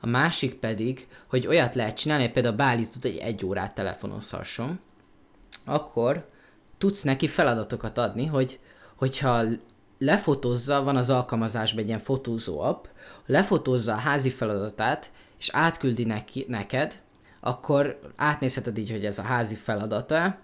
a másik pedig, hogy olyat lehet csinálni, például beállítod, hogy egy órát telefonozhasson, akkor tudsz neki feladatokat adni, hogy hogyha lefotózza, van az alkalmazásban egy ilyen fotózó app, lefotózza a házi feladatát, és átküldi neki, neked, akkor átnézheted így, hogy ez a házi feladata,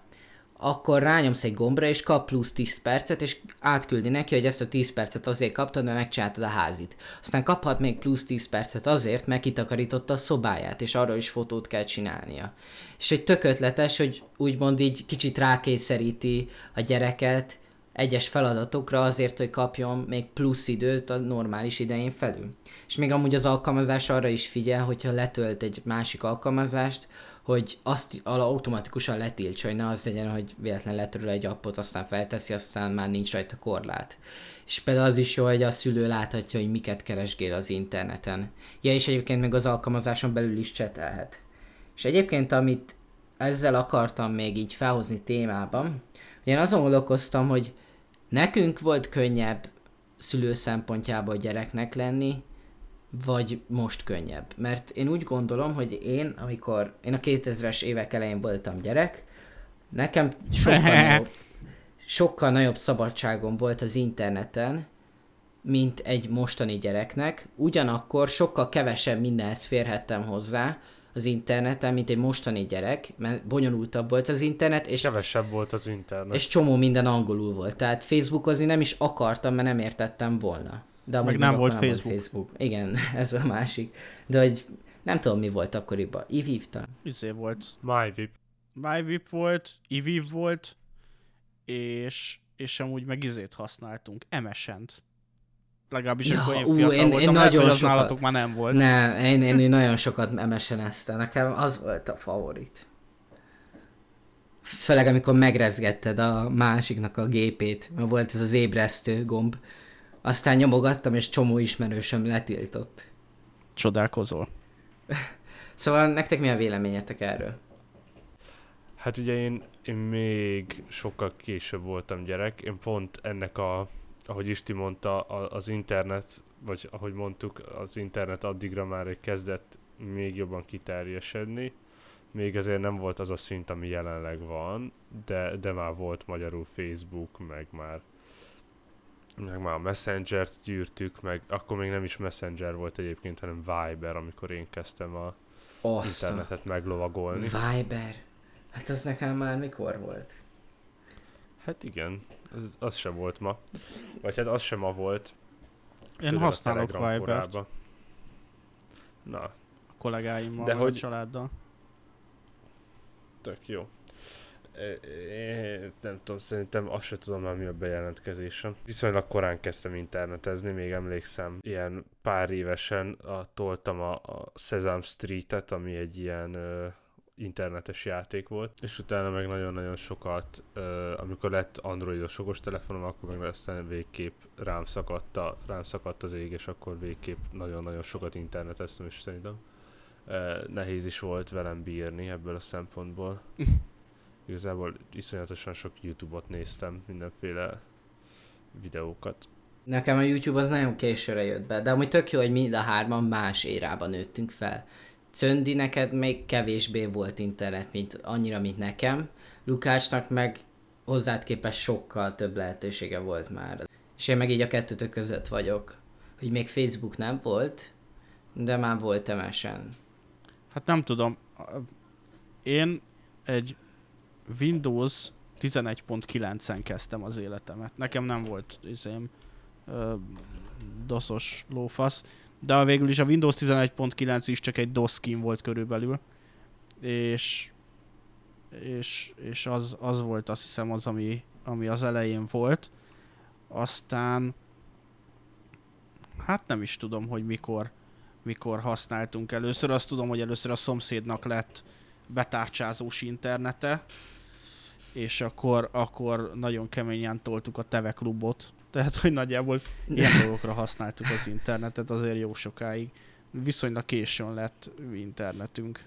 akkor rányomsz egy gombra, és kap plusz 10 percet, és átküldi neki, hogy ezt a 10 percet azért kaptad, mert megcsináltad a házit. Aztán kaphat még plusz 10 percet azért, mert kitakarította a szobáját, és arra is fotót kell csinálnia. És egy tök ötletes, hogy úgymond így kicsit rákényszeríti a gyereket egyes feladatokra azért, hogy kapjon még plusz időt a normális idején felül. És még amúgy az alkalmazás arra is figyel, hogyha letölt egy másik alkalmazást, hogy azt automatikusan letiltsa, hogy ne az legyen, hogy véletlen letöröl egy appot, aztán felteszi, aztán már nincs rajta korlát. És például az is jó, hogy a szülő láthatja, hogy miket keresgél az interneten. Ja, és egyébként meg az alkalmazáson belül is csetelhet. És egyébként, amit ezzel akartam még így felhozni témában, én azon gondolkoztam, hogy nekünk volt könnyebb szülő szempontjából gyereknek lenni, vagy most könnyebb. Mert én úgy gondolom, hogy én, amikor én a 2000-es évek elején voltam gyerek, nekem sokkal nagyobb, sokkal nagyobb szabadságom volt az interneten, mint egy mostani gyereknek, ugyanakkor sokkal kevesebb mindenhez férhettem hozzá az interneten, mint egy mostani gyerek, mert bonyolultabb volt az internet, és, Kevesebb volt az internet. és csomó minden angolul volt. Tehát Facebookozni nem is akartam, mert nem értettem volna. De Meg nem volt nem Facebook. Facebook. Igen, ez a másik. De hogy nem tudom, mi volt akkoriban. Ivívtam. Izé volt. MyVip. MyVip volt, Iviv volt, és, és amúgy meg izét használtunk, MSN-t. Legalábbis Ja, amikor én ú, fiatal én- én voltam, lehet, nagyon hogy az sokat. nálatok már nem volt. Nem, én, én, én nagyon sokat MSN-eztem. Nekem az volt a favorit. Főleg amikor megrezgetted a másiknak a gépét, mert volt ez az ébresztő gomb. Aztán nyomogattam, és csomó ismerősöm letiltott. Csodálkozol. Szóval nektek mi a véleményetek erről? Hát ugye én, én még sokkal később voltam gyerek, én pont ennek a, ahogy Isti mondta, a, az internet, vagy ahogy mondtuk, az internet addigra már egy kezdett még jobban kiterjesedni, még ezért nem volt az a szint, ami jelenleg van, de, de már volt magyarul Facebook, meg már meg már a Messenger-t gyűrtük, meg akkor még nem is Messenger volt egyébként, hanem Viber, amikor én kezdtem a Awesome. internetet meglovagolni. Viber. Hát az nekem már mikor volt? Hát igen, az, az sem volt ma. Vagy hát az sem ma volt. Én főleg használok Vibert. korában. Na, A kollégáimmal, De hogy- a családdal. tök jó. É- Nem tudom, szerintem azt sem tudom már mi a bejelentkezésem. Viszonylag korán kezdtem internetezni, még emlékszem, ilyen pár évesen a, toltam a, a Sesame Street-et, ami egy ilyen ö, internetes játék volt, és utána meg nagyon-nagyon sokat, ö, amikor lett androidos telefonom, akkor meg aztán végképp rám szakadt, a, rám szakadt az ég, és akkor végképp nagyon-nagyon sokat interneteztem, és szerintem ö, nehéz is volt velem bírni ebből a szempontból. Igazából iszonyatosan sok YouTube-ot néztem, mindenféle videókat. Nekem a YouTube az nagyon későre jött be, de amúgy tök jó, hogy mind a hárman más érában nőttünk fel. Cöndi, neked még kevésbé volt internet, mint annyira, mint nekem. Lukácsnak meg hozzád képest sokkal több lehetősége volt már. És én meg így a kettőtök között vagyok. Hogy még Facebook nem volt, de már volt MSN. Hát nem tudom. Én egy Windows 11.9-en kezdtem az életemet. Nekem nem volt izém, doszos lófasz, de végül is a Windows 11.9 is csak egy DOS skin volt körülbelül. És és, és az, az volt azt hiszem az, ami, ami az elején volt. Aztán hát nem is tudom, hogy mikor, mikor használtunk először. Azt tudom, hogy először a szomszédnak lett betárcsázós internete, és akkor, akkor nagyon keményen toltuk a TV klubot. Tehát, hogy nagyjából ilyen dolgokra használtuk az internetet azért jó sokáig. Viszonylag későn lett internetünk.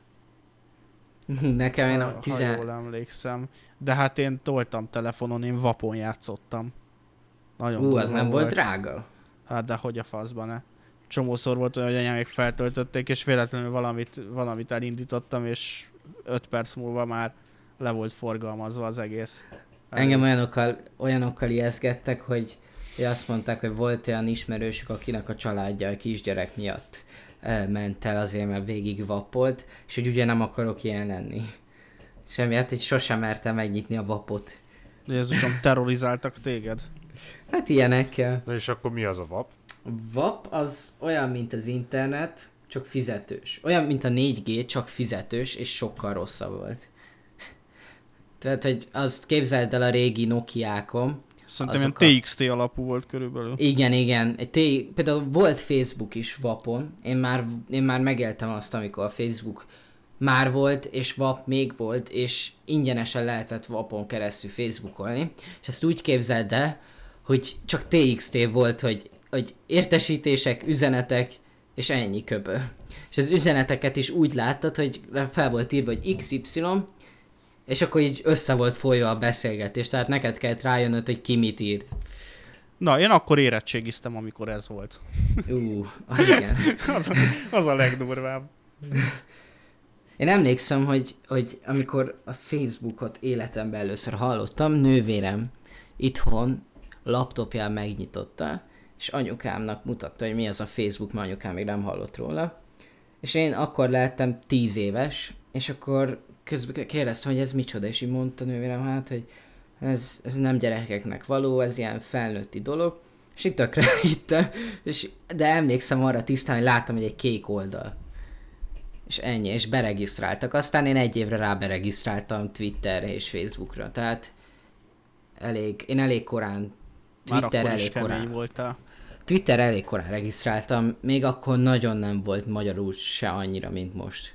Nekem én ha, a ha tizen... jól emlékszem. De hát én toltam telefonon, én vapon játszottam. Nagyon Ú, az nem volt drága. Hát de hogy a faszban ne. Csomószor volt olyan, hogy anyámék feltöltötték, és véletlenül valamit, valamit elindítottam, és 5 perc múlva már le volt forgalmazva az egész. Engem olyanokkal, olyanokkal ijeszgettek, hogy, hogy azt mondták, hogy volt olyan ismerősük, akinek a családja a kisgyerek miatt eh, ment el azért, mert végig vapolt, és hogy ugye nem akarok ilyen lenni. És emiatt így sosem mertem megnyitni a vapot. Jézusom, terrorizáltak téged. Hát ilyenekkel. Na és akkor mi az a VAP? A VAP az olyan, mint az internet, csak fizetős. Olyan, mint a 4G, csak fizetős, és sokkal rosszabb volt. Tehát, hogy azt képzeld el a régi Nokiákon, Szerintem Azok ilyen TXT alapú volt körülbelül. Igen, igen. Egy té- például volt Facebook is vapon. Én már, én már megéltem azt, amikor a Facebook már volt, és VAP még volt, és ingyenesen lehetett VAP-on keresztül Facebookolni, és ezt úgy képzeld el, hogy csak TXT volt, hogy, hogy értesítések, üzenetek, és ennyi köbö. És az üzeneteket is úgy láttad, hogy fel volt írva, hogy XY, és akkor így össze volt folyva a beszélgetés, tehát neked kellett rájönnöd, hogy ki mit írt. Na, én akkor érettségiztem, amikor ez volt. Ú, az igen. az, a, az a legdurvább. Én emlékszem, hogy, hogy amikor a Facebookot életemben először hallottam, nővérem itthon laptopján megnyitotta, és anyukámnak mutatta, hogy mi az a Facebook, mert anyukám még nem hallott róla. És én akkor lehettem tíz éves, és akkor közben kérdezte, hogy ez micsoda, és így mondta nővérem, hát, hogy ez, ez nem gyerekeknek való, ez ilyen felnőtti dolog, és itt tökre hittem, és, de emlékszem arra tisztán, hogy láttam, hogy egy kék oldal. És ennyi, és beregisztráltak. Aztán én egy évre rá beregisztráltam Twitterre és Facebookra, tehát elég, én elég korán, Már Twitter is elég korán, voltál. Twitter elég korán regisztráltam, még akkor nagyon nem volt magyarul se annyira, mint most.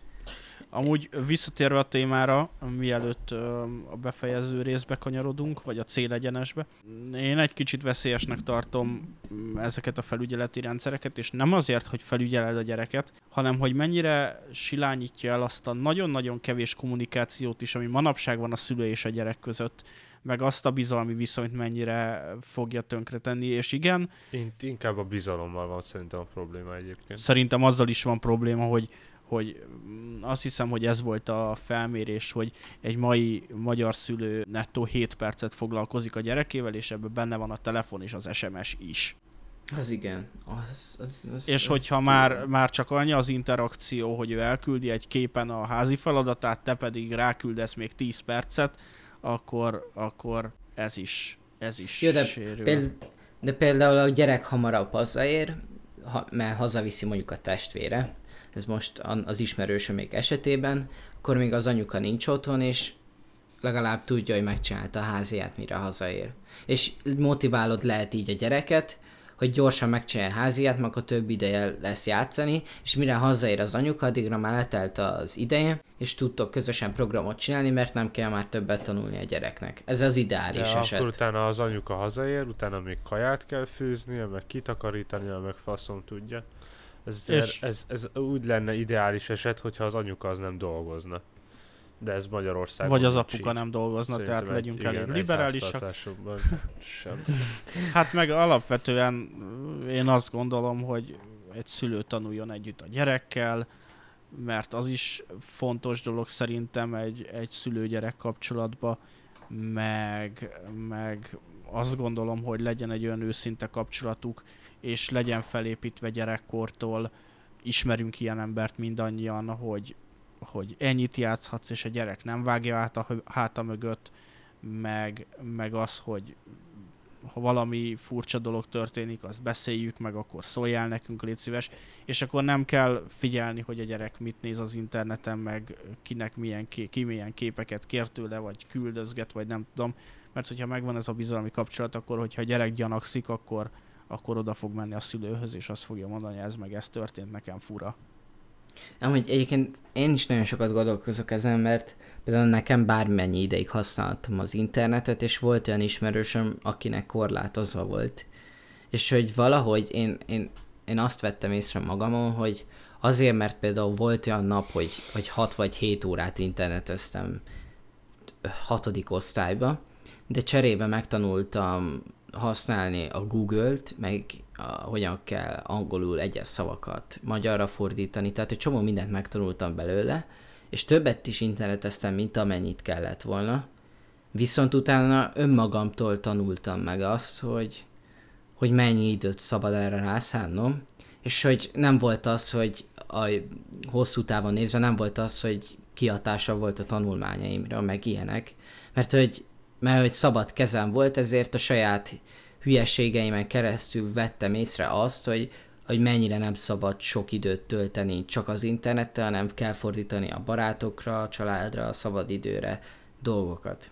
Amúgy visszatérve a témára, mielőtt a befejező részbe kanyarodunk, vagy a célegyenesbe, én egy kicsit veszélyesnek tartom mm, ezeket a felügyeleti rendszereket, és nem azért, hogy felügyeled a gyereket, hanem hogy mennyire silányítja el azt a nagyon-nagyon kevés kommunikációt is, ami manapság van a szülő és a gyerek között, meg azt a bizalmi viszonyt mennyire fogja tönkretenni, és igen, Int- inkább a bizalommal van szerintem a probléma egyébként. Szerintem azzal is van probléma, hogy, hogy mm, azt hiszem, hogy ez volt a felmérés, hogy egy mai magyar szülő nettó 7 percet foglalkozik a gyerekével, és ebben benne van a telefon és az SMS is. Az igen. Az, az, az, És az, hogyha már, már csak annyi az interakció, hogy ő elküldi egy képen a házi feladatát, te pedig ráküldesz még 10 percet, akkor, akkor ez is, ez is Jó, de, sérül. péld, de például a gyerek hamarabb hazaér, ha, mert hazaviszi mondjuk a testvére, ez most a- az ismerősömék esetében, akkor még az anyuka nincs otthon, és legalább tudja, hogy megcsinálta a háziát, mire hazaér. És motiválod lehet így a gyereket, hogy gyorsan megcsinálja a háziát, mert akkor több ideje lesz játszani, és mire hazaér az anyuka, addigra már letelt az ideje, és tudtok közösen programot csinálni, mert nem kell már többet tanulni a gyereknek. Ez az ideális De eset. akkor utána az anyuka hazaér, utána még kaját kell főznie, meg kitakarítania, meg faszom tudja. Ez, És- ez, ez, úgy lenne ideális eset, hogyha az anyuka az nem dolgozna. De ez Magyarországon Vagy az apuka így. nem dolgozna, Szerintem tehát legyünk egy, elég igen, liberálisak. sem. Hát meg alapvetően én azt gondolom, hogy egy szülő tanuljon együtt a gyerekkel, mert az is fontos dolog szerintem egy, egy szülő-gyerek kapcsolatban, meg, meg azt gondolom, hogy legyen egy olyan őszinte kapcsolatuk, és legyen felépítve gyerekkortól, ismerünk ilyen embert mindannyian, hogy, hogy ennyit játszhatsz, és a gyerek nem vágja át a háta mögött, meg, meg az, hogy ha valami furcsa dolog történik, azt beszéljük meg, akkor szóljál nekünk, légy szíves, és akkor nem kell figyelni, hogy a gyerek mit néz az interneten, meg kinek milyen, ké- ki milyen képeket kér tőle, vagy küldözget, vagy nem tudom, mert hogyha megvan ez a bizalmi kapcsolat, akkor hogyha a gyerek gyanakszik, akkor, akkor oda fog menni a szülőhöz, és azt fogja mondani, ez meg ez történt, nekem fura. Amúgy egyébként én is nagyon sokat gondolkozok ezen, mert például nekem bármennyi ideig használtam az internetet, és volt olyan ismerősöm, akinek korlátozva volt. És hogy valahogy én, én, én azt vettem észre magamon, hogy azért, mert például volt olyan nap, hogy, hogy 6 vagy 7 órát interneteztem hatodik osztályba, de cserébe megtanultam használni a Google-t, meg a, hogyan kell angolul egyes szavakat magyarra fordítani, tehát egy csomó mindent megtanultam belőle, és többet is interneteztem, mint amennyit kellett volna. Viszont utána önmagamtól tanultam meg azt, hogy, hogy mennyi időt szabad erre rászánnom, és hogy nem volt az, hogy a hosszú távon nézve nem volt az, hogy kihatása volt a tanulmányaimra, meg ilyenek, mert hogy, mert hogy szabad kezem volt, ezért a saját hülyeségeimen keresztül vettem észre azt, hogy, hogy mennyire nem szabad sok időt tölteni csak az internettel, hanem kell fordítani a barátokra, a családra, a szabadidőre dolgokat.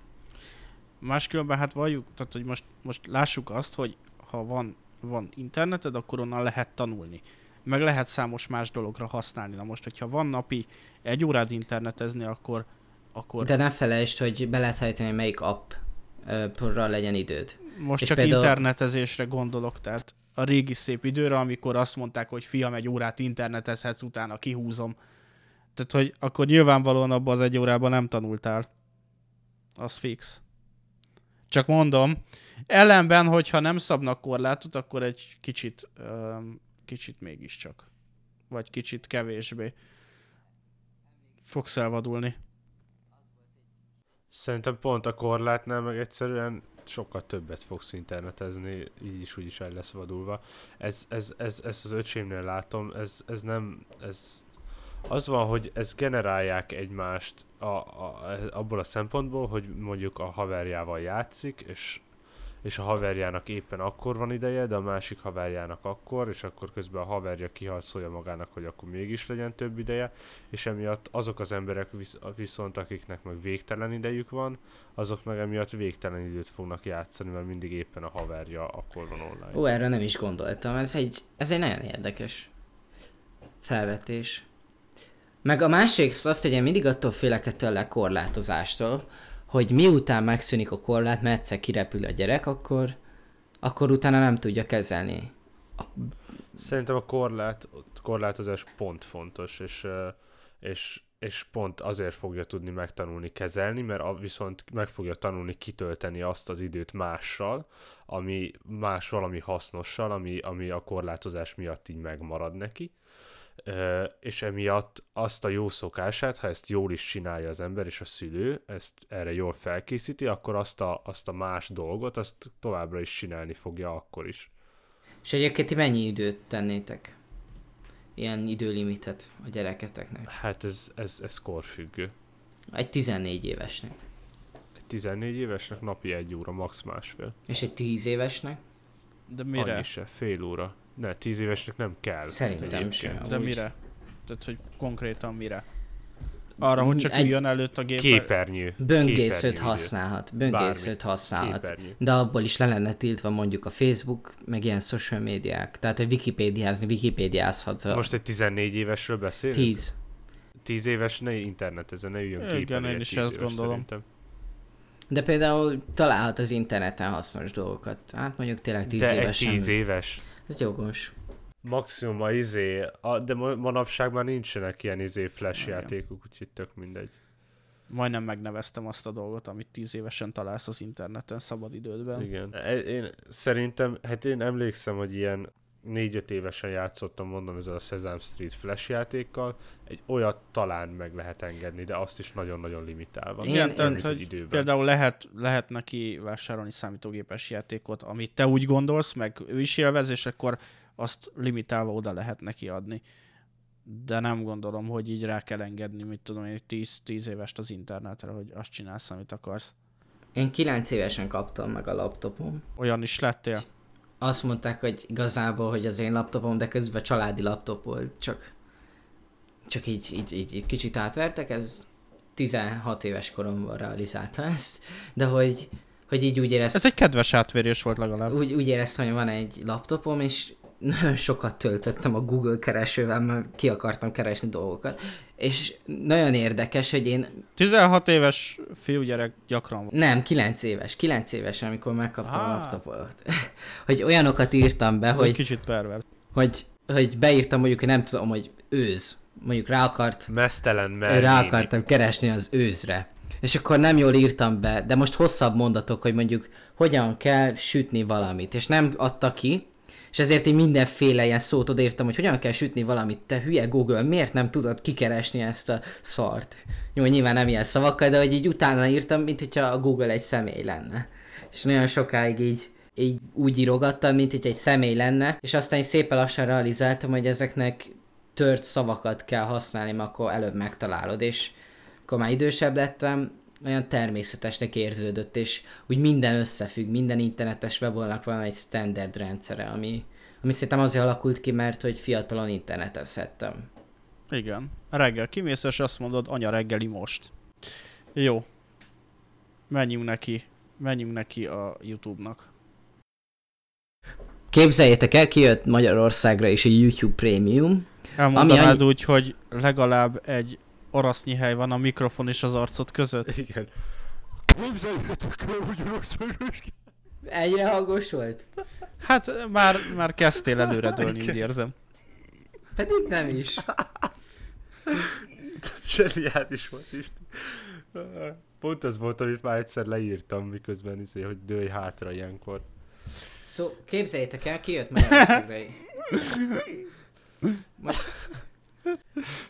Máskülönben hát valljuk, tehát hogy most, most lássuk azt, hogy ha van, van interneted, akkor onnan lehet tanulni. meg lehet számos más dologra használni. Na most, hogyha van napi egy órád internetezni, akkor, akkor De ne felejtsd, hogy be lehet állítani, hogy melyik app porra legyen időd. most és csak például- internetezésre gondolok, tehát a régi szép időre, amikor azt mondták, hogy fiam, egy órát internetezhetsz, utána kihúzom. Tehát, hogy akkor nyilvánvalóan abban az egy órában nem tanultál. Az fix. Csak mondom, ellenben, hogyha nem szabnak korlátot, akkor egy kicsit, kicsit mégiscsak. Vagy kicsit kevésbé. Fogsz elvadulni. Szerintem pont a korlátnál meg egyszerűen sokkal többet fogsz internetezni, így is úgy is el lesz vadulva. Ez, ez, ez, ez az öcsémnél látom, ez, ez nem, ez az van, hogy ez generálják egymást a, a, abból a szempontból, hogy mondjuk a haverjával játszik, és és a haverjának éppen akkor van ideje, de a másik haverjának akkor, és akkor közben a haverja kiharcolja magának, hogy akkor mégis legyen több ideje, és emiatt azok az emberek visz- viszont, akiknek meg végtelen idejük van, azok meg emiatt végtelen időt fognak játszani, mert mindig éppen a haverja akkor van online. Ó, erre nem is gondoltam. Ez egy, ez egy nagyon érdekes felvetés. Meg a másik az, hogy én mindig attól félek ettől a korlátozástól, hogy miután megszűnik a korlát, mert egyszer kirepül a gyerek, akkor, akkor utána nem tudja kezelni. Szerintem a korlát, korlátozás pont fontos, és, és, és pont azért fogja tudni megtanulni kezelni, mert a, viszont meg fogja tanulni kitölteni azt az időt mással, ami más valami hasznossal, ami, ami a korlátozás miatt így megmarad neki. Ö, és emiatt azt a jó szokását, ha ezt jól is csinálja az ember és a szülő, ezt erre jól felkészíti, akkor azt a, azt a más dolgot, azt továbbra is csinálni fogja akkor is. És egyébként ti mennyi időt tennétek? Ilyen időlimitet a gyereketeknek? Hát ez, ez, ez korfüggő. Egy 14 évesnek. Egy 14 évesnek napi egy óra, max másfél. És egy 10 évesnek? De Mire? Annyi se, fél óra. Ne, 10 évesnek nem kell. Szerintem sem. De Úgy. mire? Tehát, hogy konkrétan mire? Arra, hogy csak Egy- üljön előtt a gép. Képernyő. Böngészőt Képernyő használhat, böngészőt Bármi. használhat, Képernyő. de abból is le lenne tiltva mondjuk a Facebook, meg ilyen social médiák. Tehát, hogy wikipédiázni, wikipédiázhat Most egy 14 évesről beszélünk? 10. 10 éves ne internetezzen, ne üljön Igen, képernyőre én is 10 ezt gondolom. Szerintem. De például találhat az interneten hasznos dolgokat. Hát mondjuk tényleg 10 De egy évesen. 10 éves. Ez jogos. Maximum a izé, a, de ma- manapság már nincsenek ilyen izé flash Igen. játékok, úgyhogy tök mindegy. Majdnem megneveztem azt a dolgot, amit tíz évesen találsz az interneten szabadidődben. Igen. E- Én szerintem, hát én emlékszem, hogy ilyen 4-5 évesen játszottam, mondom, ezzel a Sesame Street Flash játékkal. Egy olyat talán meg lehet engedni, de azt is nagyon-nagyon limitálva. Igen, Igen, én- tehát, hogy időben. például lehet, lehet neki vásárolni számítógépes játékot, amit te úgy gondolsz, meg ő is élvez, és akkor azt limitálva oda lehet neki adni. De nem gondolom, hogy így rá kell engedni, mit tudom én, 10, 10 évest az internetre, hogy azt csinálsz, amit akarsz. Én 9 évesen kaptam meg a laptopom. Olyan is lettél? Azt mondták, hogy igazából, hogy az én laptopom, de közben családi laptop volt, csak, csak így, így, így, így kicsit átvertek, ez 16 éves koromban realizálta ezt, de hogy, hogy így úgy éreztem, Ez egy kedves átverés volt legalább. úgy, úgy éreztem, hogy van egy laptopom, és nagyon sokat töltöttem a Google keresővel, mert ki akartam keresni dolgokat. És nagyon érdekes, hogy én 16 éves fiúgyerek gyakran van. nem, 9 éves, 9 éves, amikor megkaptam a Ah. laptopot. hogy olyanokat írtam be, Hogy... hogy, Kicsit pervert. hogy, hogy beírtam mondjuk, hogy nem tudom, hogy őz. Mondjuk rá akart, Mesztelen mert rá akartam keresni az őzre. És akkor nem jól írtam be, de most hosszabb mondatok, hogy mondjuk hogyan kell sütni valamit, és nem adta ki, és ezért én mindenféle ilyen szót odaírtam, hogy hogyan kell sütni valamit, te hülye Google, miért nem tudod kikeresni ezt a szart? Jó, nyilván nem ilyen szavakkal, de hogy így utána írtam, mint hogyha a Google egy személy lenne. És nagyon sokáig így, így úgy írogattam, mint hogy egy személy lenne, és aztán így szépen lassan realizáltam, hogy ezeknek tört szavakat kell használni, mert akkor előbb megtalálod, és akkor már idősebb lettem, olyan természetesnek érződött, és úgy minden összefügg, minden internetes weboldalnak van egy standard rendszere, ami, ami szerintem azért alakult ki, mert hogy fiatalon internetezhettem. Igen. Reggel kimész, és azt mondod, anya reggeli most. Jó. Menjünk neki. Menjünk neki a YouTube-nak. Képzeljétek el, kijött Magyarországra is a YouTube Premium. Elmondanád annyi- úgy, hogy legalább egy orasznyi hely van a mikrofon és az arcod között? Igen. Képzeljétek el, hogy rossz Egyre hangos volt? Hát már, már kezdtél előre dőlni, úgy érzem. Pedig nem is. Zseniális volt is. Pont ez volt, amit már egyszer leírtam, miközben izé, hogy dőj hátra ilyenkor. Szó, képzeljétek el, kijött Magyarországra.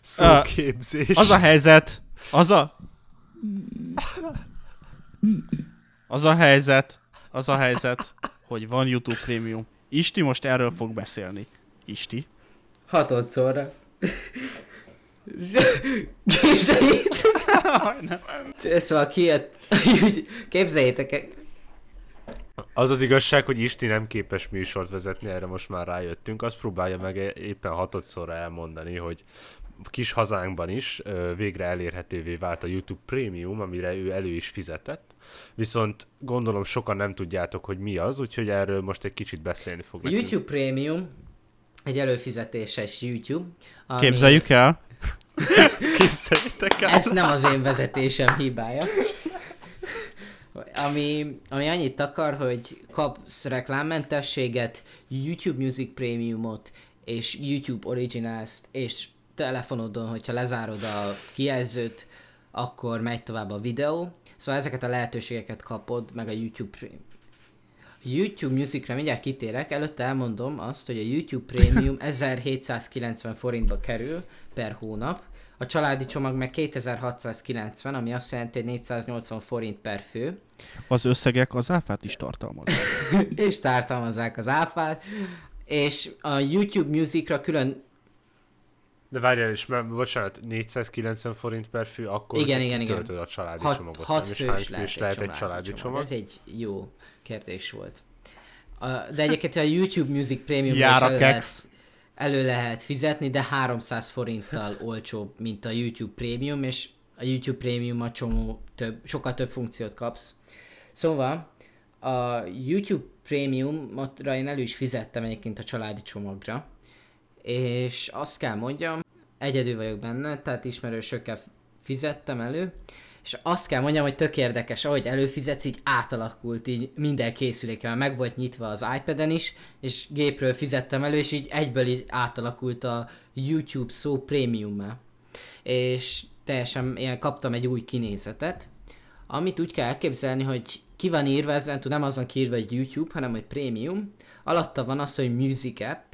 Szóképzés. Az a helyzet, az a... Az a helyzet, az a helyzet, hogy van YouTube Premium. Isti most erről fog beszélni. Isti. Hatodszorra. Képzeljétek Szóval kijött, képzeljétek el, Az az igazság, hogy Isti nem képes műsort vezetni, erre most már rájöttünk. Azt próbálja meg éppen hatodszorra elmondani, hogy kis hazánkban is végre elérhetővé vált a YouTube Premium, amire ő elő is fizetett. Viszont gondolom sokan nem tudjátok, hogy mi az, úgyhogy erről most egy kicsit beszélni fog a nekünk. YouTube Premium egy előfizetéses YouTube. Ami, Képzeljük el. Képzeljétek el! Ez nem az én vezetésem hibája. Ami, ami annyit akar, hogy kapsz reklámmentességet, YouTube Music Premiumot, és YouTube Originals-t, és telefonodon, hogyha lezárod a kijelzőt, akkor megy tovább a videó. Szóval ezeket a lehetőségeket kapod, meg a YouTube Premium. YouTube Musicra mindjárt kitérek, előtte elmondom azt, hogy a YouTube Premium 1790 forintba kerül per hónap, a családi csomag meg 2690, ami azt jelenti, hogy 480 forint per fő, Az összegek az áfát is tartalmaznak. és tartalmazzák az áfát, és a YouTube Musicra külön, De várjál is, mert bocsánat, 490 forint per fő, akkor Igen, igen, igen. a családi hat, csomagot. hat nem? És hány fős lehet, fős egy családi csomag. csomag? Ez egy jó kérdés volt. A, de egyébként a YouTube Music Premium Jár a keksz. Elő lehet fizetni, de 300 forinttal olcsóbb, mint a YouTube Premium, és a YouTube Premium a csomó több, sokkal több funkciót kapsz. Szóval a YouTube Premiumra én elő is fizettem egyébként a családi csomagra, és azt kell mondjam, egyedül vagyok benne, tehát ismerősökkel fizettem elő, és azt kell mondjam, hogy tök érdekes, ahogy előfizetsz, így átalakult, így minden készülékkel, meg volt nyitva az iPad-en is, és gépről fizettem elő, és így egyből így átalakult a YouTube szó prémium És teljesen ilyen kaptam egy új kinézetet, amit úgy kell elképzelni, hogy ki van írva, ezen nem azon kiírva, hogy YouTube, hanem hogy Premium. Alatta van az, hogy Music App,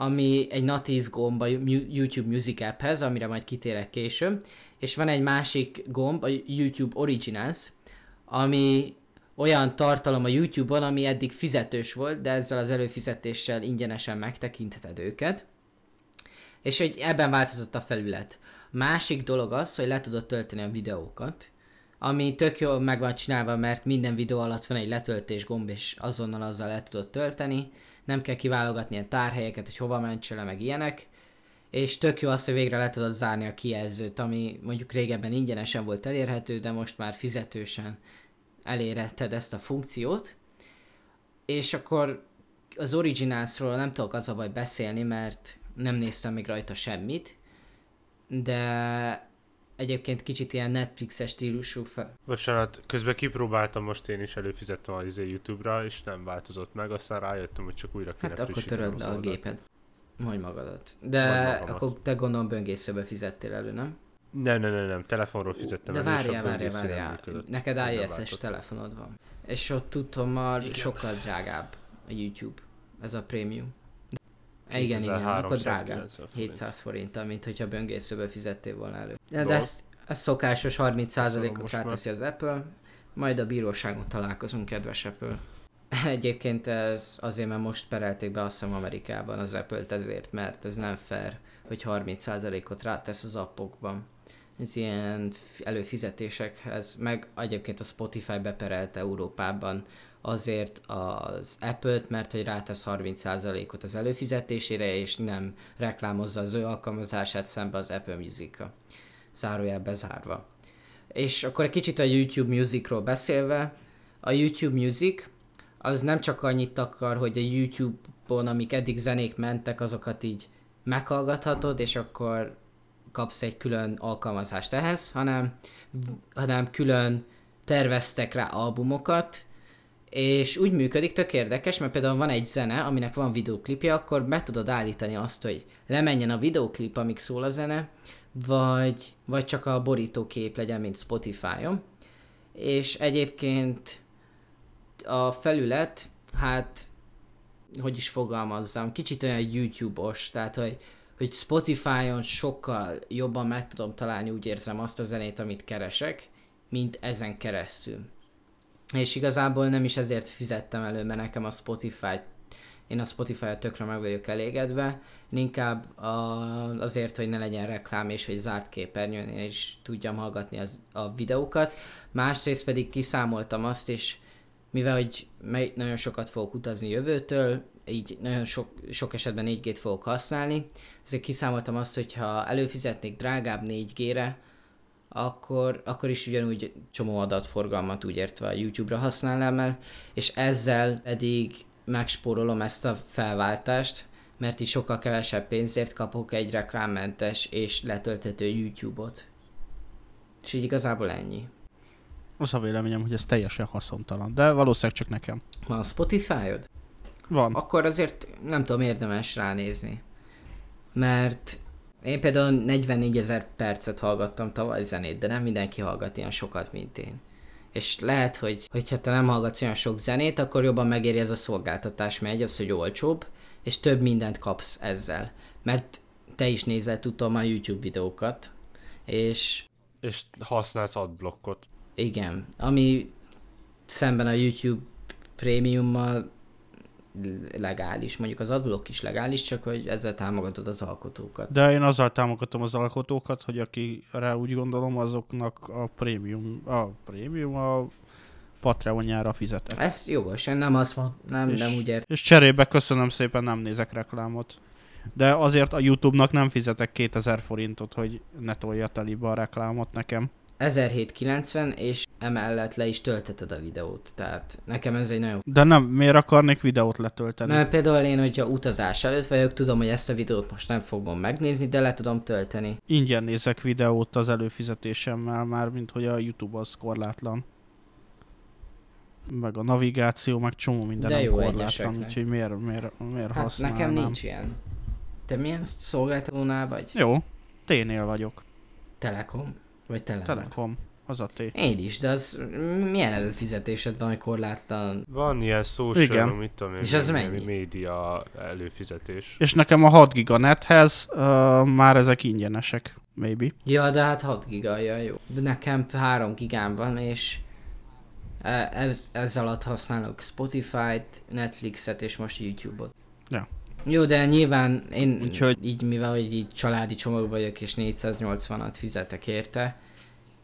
ami egy natív gomb a YouTube Music Apphez, amire majd kitérek később, és van egy másik gomb, a YouTube Originals, ami olyan tartalom a YouTube-on, ami eddig fizetős volt, de ezzel az előfizetéssel ingyenesen megtekintheted őket. És hogy ebben változott a felület. Másik dolog az, hogy le tudod tölteni a videókat, ami tök jól meg van csinálva, mert minden videó alatt van egy letöltés gomb, és azonnal azzal le tudod tölteni. Nem kell kiválogatni ilyen tárhelyeket, hogy hova mentse le, meg ilyenek. És tök jó az, hogy végre le tudod zárni a kijelzőt, ami mondjuk régebben ingyenesen volt elérhető, de most már fizetősen elérheted ezt a funkciót. És akkor az Originalsról nem tudok az a baj beszélni, mert nem néztem még rajta semmit, de egyébként kicsit ilyen Netflixes stílusú fel. Bocsánat, közben kipróbáltam most én is, előfizettem az izé YouTube-ra, és nem változott meg, aztán rájöttem, hogy csak újra kéne Hát akkor töröd le a géped. Majd magadat. De akkor te gondolom böngészőbe fizettél elő, nem? Nem, nem, nem, nem, telefonról fizettem De várjál, a várjál, várjál. Neked váltott. telefonod van. És ott tudtommal sokkal drágább a YouTube. Ez a prémium. Igen, igen, akkor drágább. 2390 forint. 700 forinttal, mint hogyha böngészőből fizettél volna elő. De, de ezt, ezt szokásos 30%-ot most ráteszi az Apple, majd a bíróságon találkozunk, kedves Apple. Egyébként ez azért, mert most perelték be azt hiszem Amerikában az Apple-t ezért, mert ez nem fair, hogy 30%-ot rátesz az appokban. Ez ilyen előfizetésekhez, meg egyébként a Spotify beperelt Európában azért az Apple-t, mert hogy rátesz 30%-ot az előfizetésére, és nem reklámozza az ő alkalmazását szembe az Apple Music-a. Zárójel bezárva. És akkor egy kicsit a YouTube Musicról beszélve, a YouTube Music az nem csak annyit akar, hogy a YouTube-on, amik eddig zenék mentek, azokat így meghallgathatod, és akkor kapsz egy külön alkalmazást ehhez, hanem, hanem külön terveztek rá albumokat, és úgy működik, tök érdekes, mert például van egy zene, aminek van videoklipje, akkor be tudod állítani azt, hogy lemenjen a videoklip, amíg szól a zene, vagy, vagy csak a borítókép legyen, mint Spotify-on. És egyébként a felület, hát, hogy is fogalmazzam, kicsit olyan YouTube-os, tehát, hogy, hogy Spotify-on sokkal jobban meg tudom találni, úgy érzem azt a zenét, amit keresek, mint ezen keresztül. És igazából nem is ezért fizettem elő, mert nekem a Spotify, én a Spotify-a tökre meg vagyok elégedve, inkább a, azért, hogy ne legyen reklám és hogy zárt képernyőn én is tudjam hallgatni az, a videókat. Másrészt pedig kiszámoltam azt is, mivel hogy nagyon sokat fogok utazni jövőtől, így nagyon sok, sok esetben 4G-t fogok használni, ezért kiszámoltam azt, hogy ha előfizetnék drágább 4G-re, akkor, akkor is ugyanúgy csomó adatforgalmat úgy értve a YouTube-ra használnám el, és ezzel pedig megspórolom ezt a felváltást, mert így sokkal kevesebb pénzért kapok egy reklámmentes és letölthető YouTube-ot. És így igazából ennyi. Az a véleményem, hogy ez teljesen haszontalan, de valószínűleg csak nekem. Van Spotify-od? Van. Akkor azért nem tudom, érdemes ránézni. Mert én például 44 ezer percet hallgattam tavaly zenét, de nem mindenki hallgat ilyen sokat, mint én. És lehet, hogy hogyha te nem hallgatsz olyan sok zenét, akkor jobban megéri ez a szolgáltatás, mert egy az, hogy olcsóbb, és több mindent kapsz ezzel. Mert te is nézel, tudom, a YouTube videókat, és... És használsz adblockot. Igen, ami szemben a YouTube prémiummal legális. Mondjuk az adblock is legális, csak hogy ezzel támogatod az alkotókat. De én azzal támogatom az alkotókat, hogy aki rá úgy gondolom, azoknak a prémium, a prémium a Patreonjára fizetek. Ez jogos, én nem azt mondom, nem, és, nem úgy ért. És cserébe köszönöm szépen, nem nézek reklámot. De azért a YouTube-nak nem fizetek 2000 forintot, hogy ne tolja telibe a reklámot nekem. 1790, és emellett le is tölteted a videót, tehát nekem ez egy nagyon... De nem, miért akarnék videót letölteni? Mert például én, hogyha utazás előtt vagyok, tudom, hogy ezt a videót most nem fogom megnézni, de le tudom tölteni. Ingyen nézek videót az előfizetésemmel már, mint hogy a YouTube az korlátlan. Meg a navigáció, meg csomó minden de jó korlátlan, úgyhogy miért, miért, miért hát használnám? nekem nincs ilyen. Te milyen szolgáltatónál vagy? Jó, T-nél vagyok. Telekom? Vagy Telekom? Telekom, az a T. Én is, de az milyen előfizetésed van, hogy korlátlan? Van ilyen social, Igen. mit tudom én, És az mennyi? média előfizetés. És nekem a 6 giga nethez uh, már ezek ingyenesek, maybe. Ja, de hát 6 gigaja jó. De nekem 3 gigám van, és e- ez, ez alatt használok Spotify-t, Netflixet és most YouTube-ot. Ja. Jó, de nyilván én Úgyhogy- így, mivel hogy így családi csomag vagyok és 480-at fizetek érte,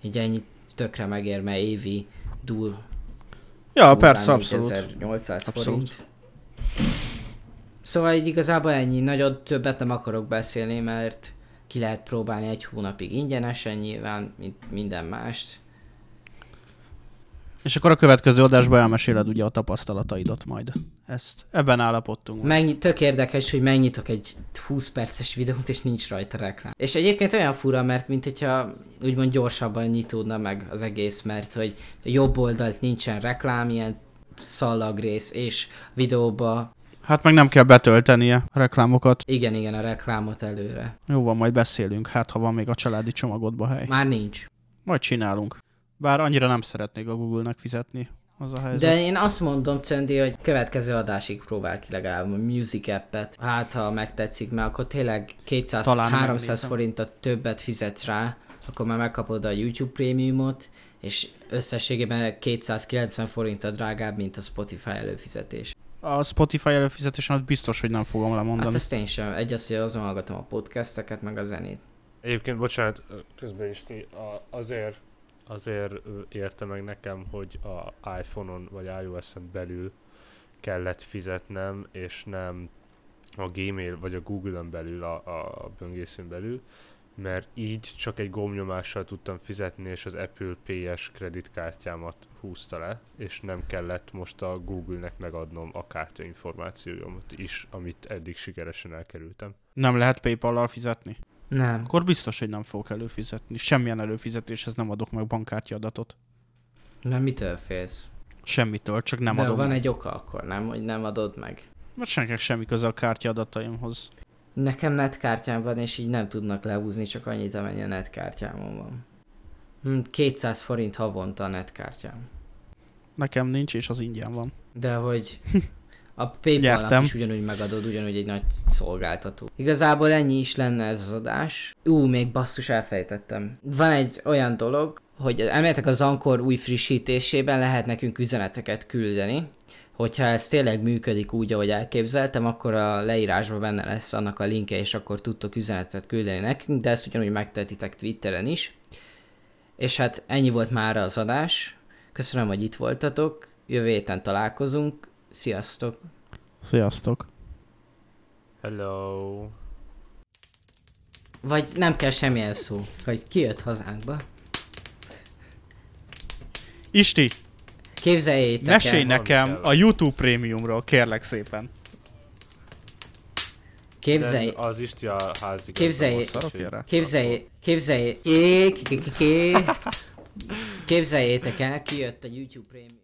így ennyi tökre megér, mert évi dur Ja, persze, abszolút. 4800 Abszolút. forint. Szóval így igazából ennyi, nagyon többet nem akarok beszélni, mert ki lehet próbálni egy hónapig ingyenesen nyilván, mint minden mást. És akkor a következő adásban elmeséled ugye a tapasztalataidat majd. Ezt, ebben állapodtunk. Mennyi, tök érdekes, hogy megnyitok egy 20 perces videót, és nincs rajta reklám. És egyébként olyan fura, mert mint hogyha úgymond gyorsabban nyitódna meg az egész, mert hogy jobb oldalt nincsen reklám, ilyen szallagrész, és videóba, Hát meg nem kell betöltenie a reklámokat. igen, igen, a reklámot előre. Jó van, majd beszélünk, hát ha van még a családi csomagodba hely. Már nincs. Majd csinálunk. Bár annyira nem szeretnék a Google-nek fizetni. Az a helyzet. De én azt mondom, Cöndi, hogy következő adásig próbál ki legalább a Music app-et. Hát, ha megtetszik, mert akkor tényleg Talán 200-300 megnézem. forintot többet fizetsz rá, akkor már megkapod a YouTube prémiumot, és összességében 290 forint a drágább, mint a Spotify előfizetés. A Spotify előfizetésemet biztos, hogy nem fogom Azt lemondani. ezt én sem. Egy az, hogy azon hallgatom a podcasteket, meg a zenét. Egyébként, bocsánat, közben is ti, azért, azért érte meg nekem, hogy a iPhone-on vagy iOS-en belül kellett fizetnem, és nem a Gmail vagy a Google-on belül, a, a böngészőn belül, mert így csak egy gombnyomással tudtam fizetni, és az Apple Pay-es kreditkártyámat húzta le, és nem kellett most a Google-nek megadnom a kártya információmat is, amit eddig sikeresen elkerültem. Nem lehet PayPal-lal fizetni? Nem. Akkor biztos, hogy nem fogok előfizetni. Semmilyen előfizetéshez nem adok meg bankkártya adatot. Mert mitől félsz? Semmitől, csak nem De adom van meg. egy oka akkor, nem? Hogy nem adod meg. Mert senkinek semmi köze a kártya adataimhoz. Nekem netkártyám van, és így nem tudnak lehúzni csak annyit, amennyi a netkártyámon van. Hm, 200 forint havonta a netkártyám. Nekem nincs, és az ingyen van. De hogy a Nyertem. is ugyanúgy megadod, ugyanúgy egy nagy szolgáltató. Igazából ennyi is lenne ez az adás. Ú, még basszus elfejtettem. Van egy olyan dolog, hogy elméletek az Ankor új frissítésében lehet nekünk üzeneteket küldeni. Hogyha ez tényleg működik úgy, ahogy elképzeltem, akkor a leírásban benne lesz annak a linkje, és akkor tudtok üzenetet küldeni nekünk, de ezt ugyanúgy megtetitek Twitteren is. És hát ennyi volt már az adás. Köszönöm, hogy itt voltatok. Jövő héten találkozunk. Sziasztok! Sziasztok! Hello! Vagy nem kell semmilyen szó, hogy ki jött hazánkba. Isti, Képzeljétek mesélj el, nekem kell. a YouTube Premiumról, kérlek szépen. képzelj, De az Isti a házi Képzelj- képzelj, képzelj, képzeljétek el, ki jött a YouTube Premium.